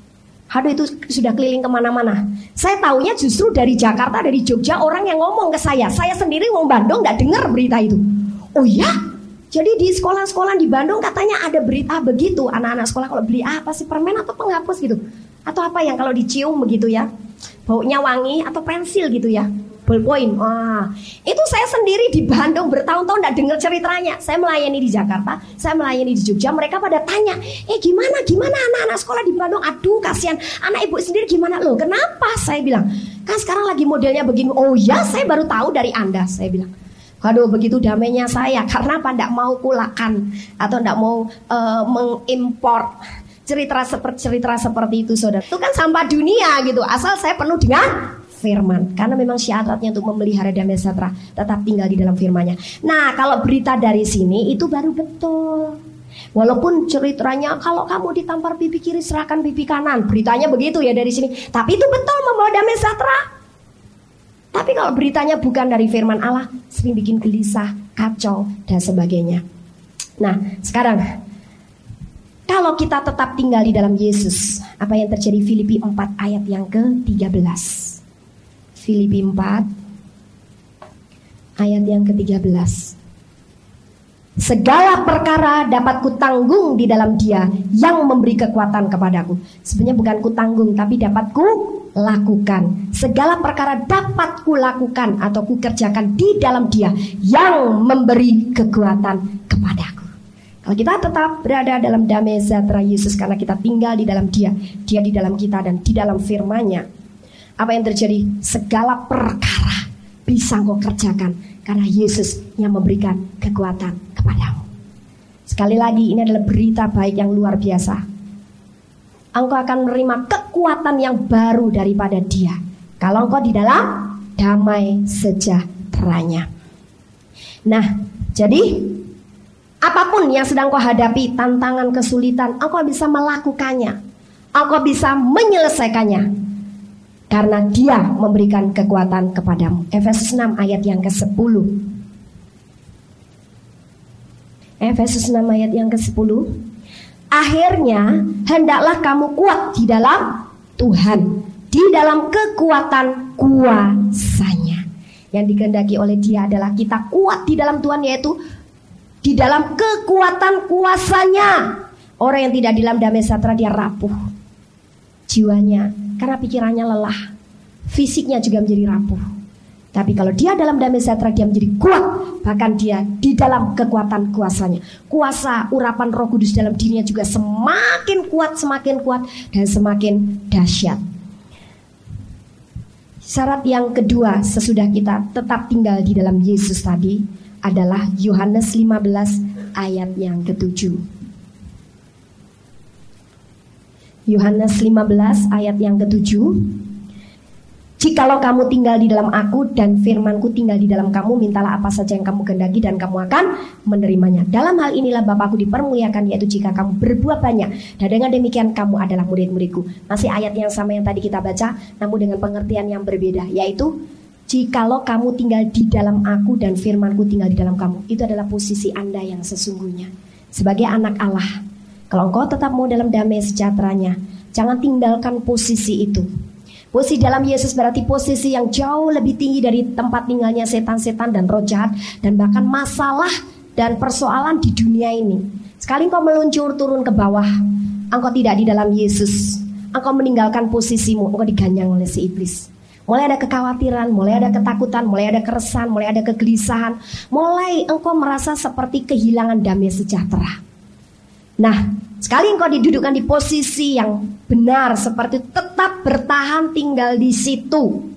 Aduh itu sudah keliling ke mana-mana. Saya tahunya justru dari Jakarta, dari Jogja orang yang ngomong ke saya. Saya sendiri ngomong Bandung nggak dengar berita itu. Oh ya? Jadi di sekolah-sekolah di Bandung katanya ada berita begitu. Anak-anak sekolah kalau beli apa sih permen atau penghapus gitu. Atau apa yang kalau dicium begitu ya. Baunya wangi atau pensil gitu ya ballpoint. Wah, itu saya sendiri di Bandung bertahun-tahun tidak dengar ceritanya. Saya melayani di Jakarta, saya melayani di Jogja. Mereka pada tanya, eh gimana, gimana anak-anak sekolah di Bandung? Aduh, kasihan. Anak ibu sendiri gimana loh? Kenapa? Saya bilang, kan sekarang lagi modelnya begini. Oh ya, saya baru tahu dari anda. Saya bilang. Waduh begitu damainya saya karena apa tidak mau kulakan atau tidak mau uh, mengimpor cerita seperti cerita seperti itu saudara itu kan sampah dunia gitu asal saya penuh dengan firman. Karena memang syaratnya untuk memelihara damai sejahtera tetap tinggal di dalam firmannya. Nah, kalau berita dari sini itu baru betul. Walaupun ceritanya kalau kamu ditampar pipi kiri serahkan pipi kanan, beritanya begitu ya dari sini. Tapi itu betul membawa damai sejahtera. Tapi kalau beritanya bukan dari firman Allah, sering bikin gelisah, kacau dan sebagainya. Nah, sekarang kalau kita tetap tinggal di dalam Yesus, apa yang terjadi Filipi 4 ayat yang ke-13. Filipi 4 ayat yang ke-13. Segala perkara dapat kutanggung di dalam dia yang memberi kekuatan kepadaku. Sebenarnya bukan kutanggung tapi dapat ku lakukan. Segala perkara dapat kulakukan atau kukerjakan di dalam dia yang memberi kekuatan kepadaku. Kalau kita tetap berada dalam damai sejahtera Yesus karena kita tinggal di dalam dia, dia di dalam kita dan di dalam firman-Nya, apa yang terjadi? Segala perkara bisa engkau kerjakan karena Yesus yang memberikan kekuatan kepadamu. Sekali lagi ini adalah berita baik yang luar biasa. Engkau akan menerima kekuatan yang baru daripada Dia. Kalau engkau di dalam damai sejahteranya. Nah, jadi Apa pun yang sedang kau hadapi, tantangan, kesulitan, engkau bisa melakukannya. Engkau bisa menyelesaikannya. Karena dia memberikan kekuatan kepadamu. Efesus 6 ayat yang ke-10. Efesus 6 ayat yang ke-10. Akhirnya, hendaklah kamu kuat di dalam Tuhan. Di dalam kekuatan kuasanya. Yang dikehendaki oleh dia adalah kita kuat di dalam Tuhan yaitu di dalam kekuatan kuasanya. Orang yang tidak di dalam damai sejahtera dia rapuh. Jiwanya karena pikirannya lelah. Fisiknya juga menjadi rapuh. Tapi kalau dia dalam damai sejahtera dia menjadi kuat. Bahkan dia di dalam kekuatan kuasanya. Kuasa urapan roh kudus dalam dirinya juga semakin kuat, semakin kuat. Dan semakin dahsyat. Syarat yang kedua sesudah kita tetap tinggal di dalam Yesus tadi adalah Yohanes 15 ayat yang ketujuh. Yohanes 15 ayat yang ketujuh. Jikalau kamu tinggal di dalam aku dan firmanku tinggal di dalam kamu, mintalah apa saja yang kamu kehendaki dan kamu akan menerimanya. Dalam hal inilah Bapakku dipermuliakan, yaitu jika kamu berbuat banyak. Dan dengan demikian kamu adalah murid-muridku. Masih ayat yang sama yang tadi kita baca, namun dengan pengertian yang berbeda, yaitu Jikalau kamu tinggal di dalam aku dan firmanku tinggal di dalam kamu Itu adalah posisi Anda yang sesungguhnya Sebagai anak Allah Kalau engkau tetap mau dalam damai sejahteranya Jangan tinggalkan posisi itu Posisi dalam Yesus berarti posisi yang jauh lebih tinggi dari tempat tinggalnya setan-setan dan roh jahat Dan bahkan masalah dan persoalan di dunia ini Sekali engkau meluncur turun ke bawah Engkau tidak di dalam Yesus Engkau meninggalkan posisimu Engkau diganyang oleh si iblis Mulai ada kekhawatiran, mulai ada ketakutan, mulai ada keresahan, mulai ada kegelisahan. Mulai engkau merasa seperti kehilangan damai sejahtera. Nah, sekali engkau didudukkan di posisi yang benar seperti tetap bertahan tinggal di situ.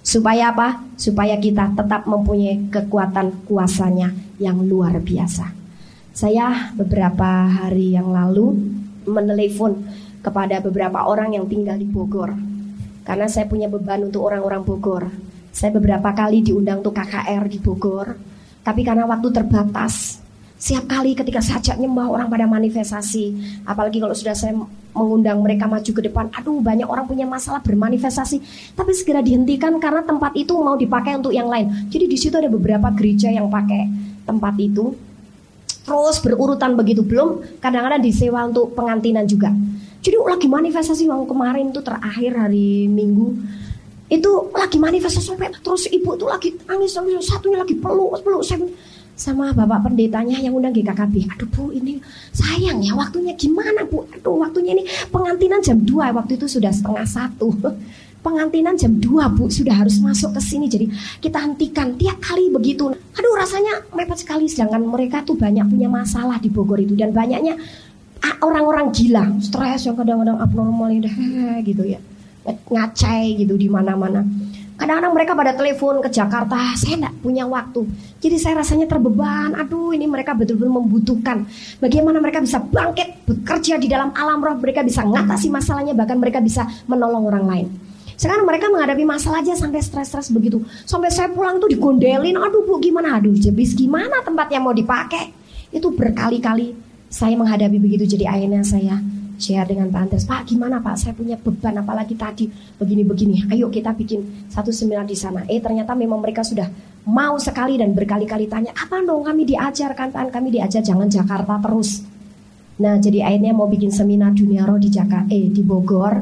Supaya apa? Supaya kita tetap mempunyai kekuatan kuasanya yang luar biasa. Saya beberapa hari yang lalu menelepon kepada beberapa orang yang tinggal di Bogor karena saya punya beban untuk orang-orang Bogor. Saya beberapa kali diundang untuk KKR di Bogor, tapi karena waktu terbatas, Siap kali ketika saya ajak nyembah orang pada manifestasi. Apalagi kalau sudah saya mengundang mereka maju ke depan Aduh banyak orang punya masalah bermanifestasi. Tapi segera dihentikan karena tempat itu mau dipakai untuk yang lain. Jadi di situ ada beberapa gereja yang pakai tempat itu. Terus berurutan begitu Belum kadang-kadang disewa untuk pengantinan juga. Jadi lagi manifestasi yang kemarin tuh terakhir hari Minggu itu lagi manifestasi sampai terus ibu tuh lagi nangis satunya lagi peluk peluk saya sama bapak pendetanya yang undang GKKB. Aduh bu ini sayang ya waktunya gimana bu? Aduh waktunya ini pengantinan jam 2 waktu itu sudah setengah satu. Pengantinan jam 2 bu sudah harus masuk ke sini jadi kita hentikan tiap kali begitu. Aduh rasanya mepet sekali sedangkan mereka tuh banyak punya masalah di Bogor itu dan banyaknya orang-orang gila, stres yang kadang-kadang abnormal gitu ya, ngacai gitu di mana-mana. Kadang-kadang mereka pada telepon ke Jakarta, saya tidak punya waktu. Jadi saya rasanya terbeban. Aduh, ini mereka betul-betul membutuhkan. Bagaimana mereka bisa bangkit, bekerja di dalam alam roh, mereka bisa mengatasi masalahnya, bahkan mereka bisa menolong orang lain. Sekarang mereka menghadapi masalah aja sampai stres-stres begitu. Sampai saya pulang tuh digondelin, aduh bu gimana, aduh jebis gimana tempat yang mau dipakai. Itu berkali-kali saya menghadapi begitu jadi akhirnya saya share dengan Pak Andres Pak gimana Pak? Saya punya beban apalagi tadi. Begini-begini. Ayo kita bikin satu seminar di sana. Eh ternyata memang mereka sudah mau sekali dan berkali-kali tanya apa dong kami diajarkan Pak? Kami diajar jangan Jakarta terus. Nah jadi akhirnya mau bikin seminar dunia roh di Jakarta eh di Bogor.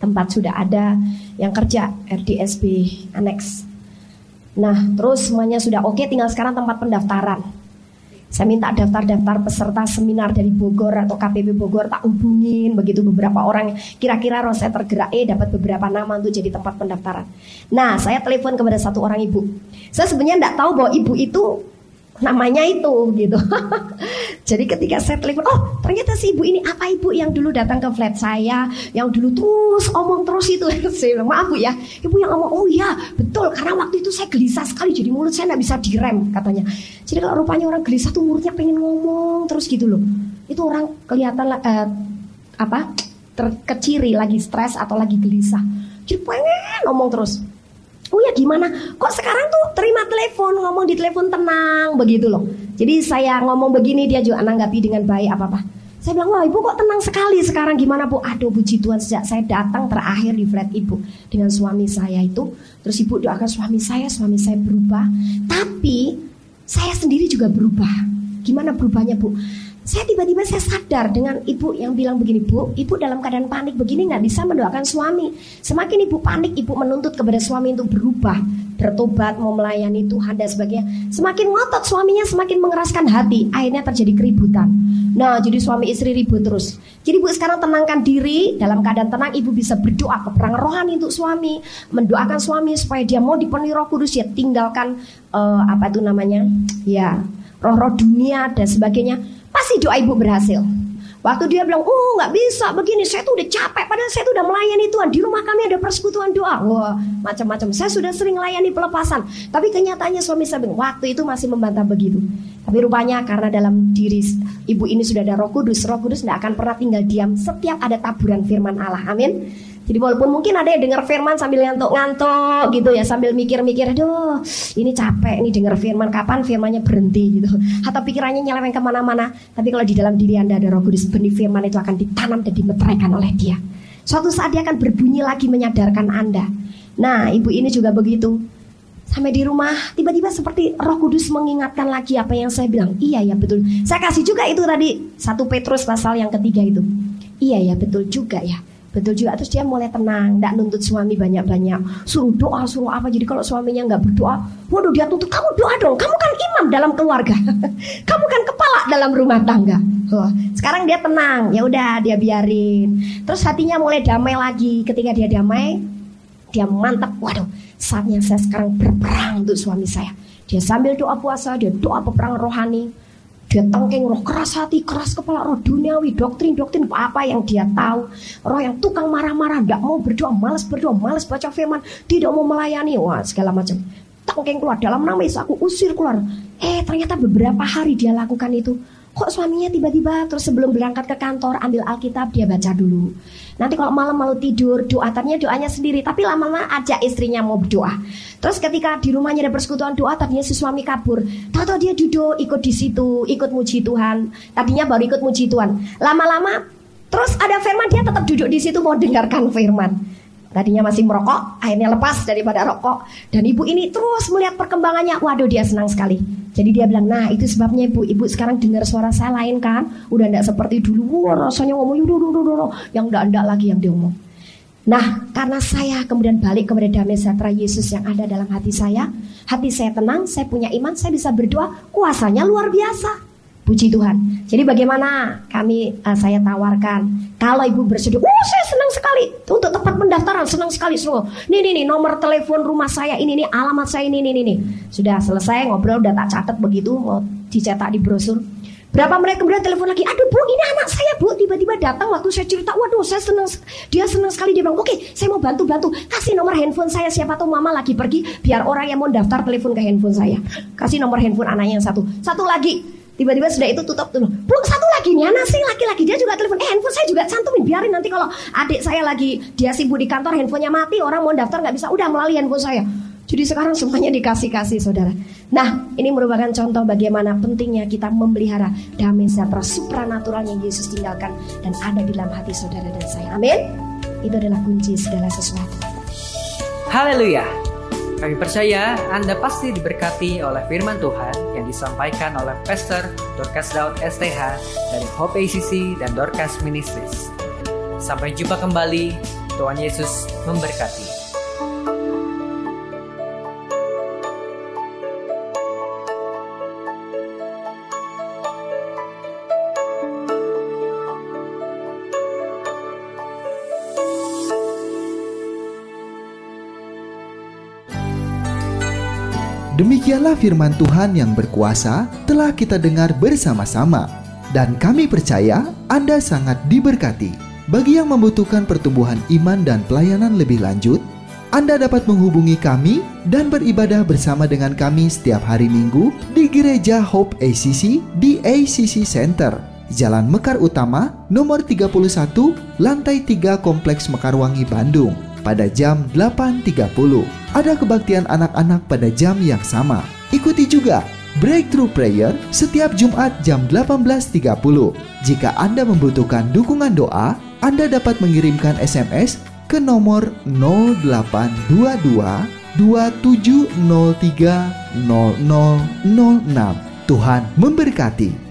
Tempat sudah ada yang kerja RDSB annex. Nah terus semuanya sudah oke tinggal sekarang tempat pendaftaran saya minta daftar-daftar peserta seminar dari Bogor atau KPP Bogor tak hubungin begitu beberapa orang kira-kira roh saya tergerak eh dapat beberapa nama untuk jadi tempat pendaftaran. Nah saya telepon kepada satu orang ibu. Saya sebenarnya tidak tahu bahwa ibu itu namanya itu gitu. Jadi ketika saya telepon, oh ternyata si ibu ini apa ibu yang dulu datang ke flat saya, yang dulu terus omong terus itu. saya bilang maaf bu ya, ibu yang ngomong, oh iya betul karena waktu itu saya gelisah sekali, jadi mulut saya nggak bisa direm katanya. Jadi kalau rupanya orang gelisah tuh mulutnya pengen ngomong terus gitu loh. Itu orang kelihatan uh, apa terkeciri lagi stres atau lagi gelisah. Jadi pengen ngomong terus. Oh ya gimana? Kok sekarang tuh terima telepon ngomong di telepon tenang begitu loh. Jadi saya ngomong begini dia juga nanggapi dengan baik apa-apa. Saya bilang, wah ibu kok tenang sekali sekarang gimana bu? Aduh puji Tuhan sejak saya datang terakhir di flat ibu dengan suami saya itu. Terus ibu doakan suami saya, suami saya berubah. Tapi saya sendiri juga berubah. Gimana berubahnya bu? Saya tiba-tiba saya sadar dengan ibu yang bilang begini bu, ibu dalam keadaan panik begini nggak bisa mendoakan suami. Semakin ibu panik, ibu menuntut kepada suami untuk berubah bertobat, mau melayani Tuhan dan sebagainya. Semakin ngotot suaminya semakin mengeraskan hati, akhirnya terjadi keributan. Nah, jadi suami istri ribut terus. Jadi Bu sekarang tenangkan diri, dalam keadaan tenang Ibu bisa berdoa perangan rohani untuk suami, mendoakan suami supaya dia mau dipenuhi Roh Kudus ya tinggalkan uh, apa itu namanya? Ya, roh-roh dunia dan sebagainya. Pasti doa Ibu berhasil. Waktu dia bilang, oh nggak bisa begini, saya tuh udah capek, padahal saya tuh udah melayani Tuhan. Di rumah kami ada persekutuan doa. Wah, macam-macam. Saya sudah sering melayani pelepasan. Tapi kenyataannya suami saya bilang, waktu itu masih membantah begitu. Tapi rupanya karena dalam diri ibu ini sudah ada roh kudus, roh kudus tidak akan pernah tinggal diam setiap ada taburan firman Allah. Amin. Jadi walaupun mungkin ada yang dengar firman sambil ngantuk-ngantuk gitu ya, sambil mikir-mikir, aduh ini capek nih dengar firman, kapan firmannya berhenti gitu. Atau pikirannya nyeleweng ke mana-mana. Tapi kalau di dalam diri anda ada roh kudus, benih firman itu akan ditanam dan dimeteraikan oleh dia. Suatu saat dia akan berbunyi lagi menyadarkan anda. Nah ibu ini juga begitu. Sampai di rumah tiba-tiba seperti roh kudus mengingatkan lagi apa yang saya bilang. Iya ya betul. Saya kasih juga itu tadi. Satu Petrus pasal yang ketiga itu. Iya ya betul juga ya. Betul juga terus dia mulai tenang, tidak nuntut suami banyak-banyak, suruh doa, suruh apa. Jadi kalau suaminya nggak berdoa, waduh dia tuntut kamu doa dong. Kamu kan imam dalam keluarga, kamu kan kepala dalam rumah tangga. Oh, sekarang dia tenang, ya udah dia biarin. Terus hatinya mulai damai lagi. Ketika dia damai, dia mantap. Waduh, saatnya saya sekarang berperang untuk suami saya. Dia sambil doa puasa, dia doa peperangan rohani. Dia tengking roh keras hati, keras kepala, roh duniawi, doktrin-doktrin apa yang dia tahu. Roh yang tukang marah-marah, tidak mau berdoa, malas berdoa, malas baca firman, tidak mau melayani, wah segala macam. Tengking keluar dalam nama Yesus aku usir keluar. Eh ternyata beberapa hari dia lakukan itu. Kok suaminya tiba-tiba terus sebelum berangkat ke kantor ambil Alkitab dia baca dulu. Nanti kalau malam mau tidur doa tadinya doanya sendiri tapi lama-lama ajak istrinya mau berdoa. Terus ketika di rumahnya ada persekutuan doa tadinya si suami kabur. Tahu-tahu dia duduk ikut di situ, ikut muji Tuhan. Tadinya baru ikut muji Tuhan. Lama-lama terus ada firman dia tetap duduk di situ mau dengarkan firman. Tadinya masih merokok, akhirnya lepas daripada rokok. Dan ibu ini terus melihat perkembangannya. Waduh dia senang sekali. Jadi dia bilang, nah itu sebabnya ibu. Ibu sekarang dengar suara saya lain kan. Udah tidak seperti dulu. Wah rasanya ngomong, yuduh, yuduh, yuduh, yang tidak-tidak lagi yang dia ngomong. Nah karena saya kemudian balik kepada damai sejahtera Yesus yang ada dalam hati saya. Hati saya tenang, saya punya iman, saya bisa berdoa. Kuasanya luar biasa. Puji Tuhan. Jadi bagaimana kami uh, saya tawarkan kalau ibu bersedia, oh saya senang sekali. Untuk tempat pendaftaran, senang sekali semua. Nih nih nih nomor telepon rumah saya ini nih alamat saya ini nih nih. Sudah selesai ngobrol, udah tak catat begitu mau dicetak di brosur. Berapa menit kemudian telepon lagi, aduh bu ini anak saya bu. Tiba-tiba datang waktu saya cerita, waduh saya senang, dia senang sekali. Dia bilang, oke okay, saya mau bantu bantu, kasih nomor handphone saya. Siapa tahu mama lagi pergi, biar orang yang mau daftar telepon ke handphone saya, kasih nomor handphone anaknya yang satu, satu lagi Tiba-tiba sudah itu tutup dulu. Belum satu lagi nih anak sih laki-laki dia juga telepon. Eh handphone saya juga cantumin biarin nanti kalau adik saya lagi dia sibuk di kantor handphonenya mati orang mau daftar nggak bisa udah melalui handphone saya. Jadi sekarang semuanya dikasih-kasih saudara. Nah ini merupakan contoh bagaimana pentingnya kita memelihara damai sejahtera supranatural yang Yesus tinggalkan dan ada di dalam hati saudara dan saya. Amin. Itu adalah kunci segala sesuatu. Haleluya. Kami percaya Anda pasti diberkati oleh firman Tuhan yang disampaikan oleh Pastor Dorcas Daud STH dari Hope ACC dan Dorcas Ministries. Sampai jumpa kembali, Tuhan Yesus memberkati. Demikianlah firman Tuhan yang berkuasa telah kita dengar bersama-sama. Dan kami percaya Anda sangat diberkati. Bagi yang membutuhkan pertumbuhan iman dan pelayanan lebih lanjut, Anda dapat menghubungi kami dan beribadah bersama dengan kami setiap hari Minggu di Gereja Hope ACC di ACC Center, Jalan Mekar Utama, nomor 31, lantai 3 Kompleks Mekarwangi, Bandung pada jam 8.30. Ada kebaktian anak-anak pada jam yang sama. Ikuti juga Breakthrough Prayer setiap Jumat jam 18.30. Jika Anda membutuhkan dukungan doa, Anda dapat mengirimkan SMS ke nomor 0822 2703 0006. Tuhan memberkati.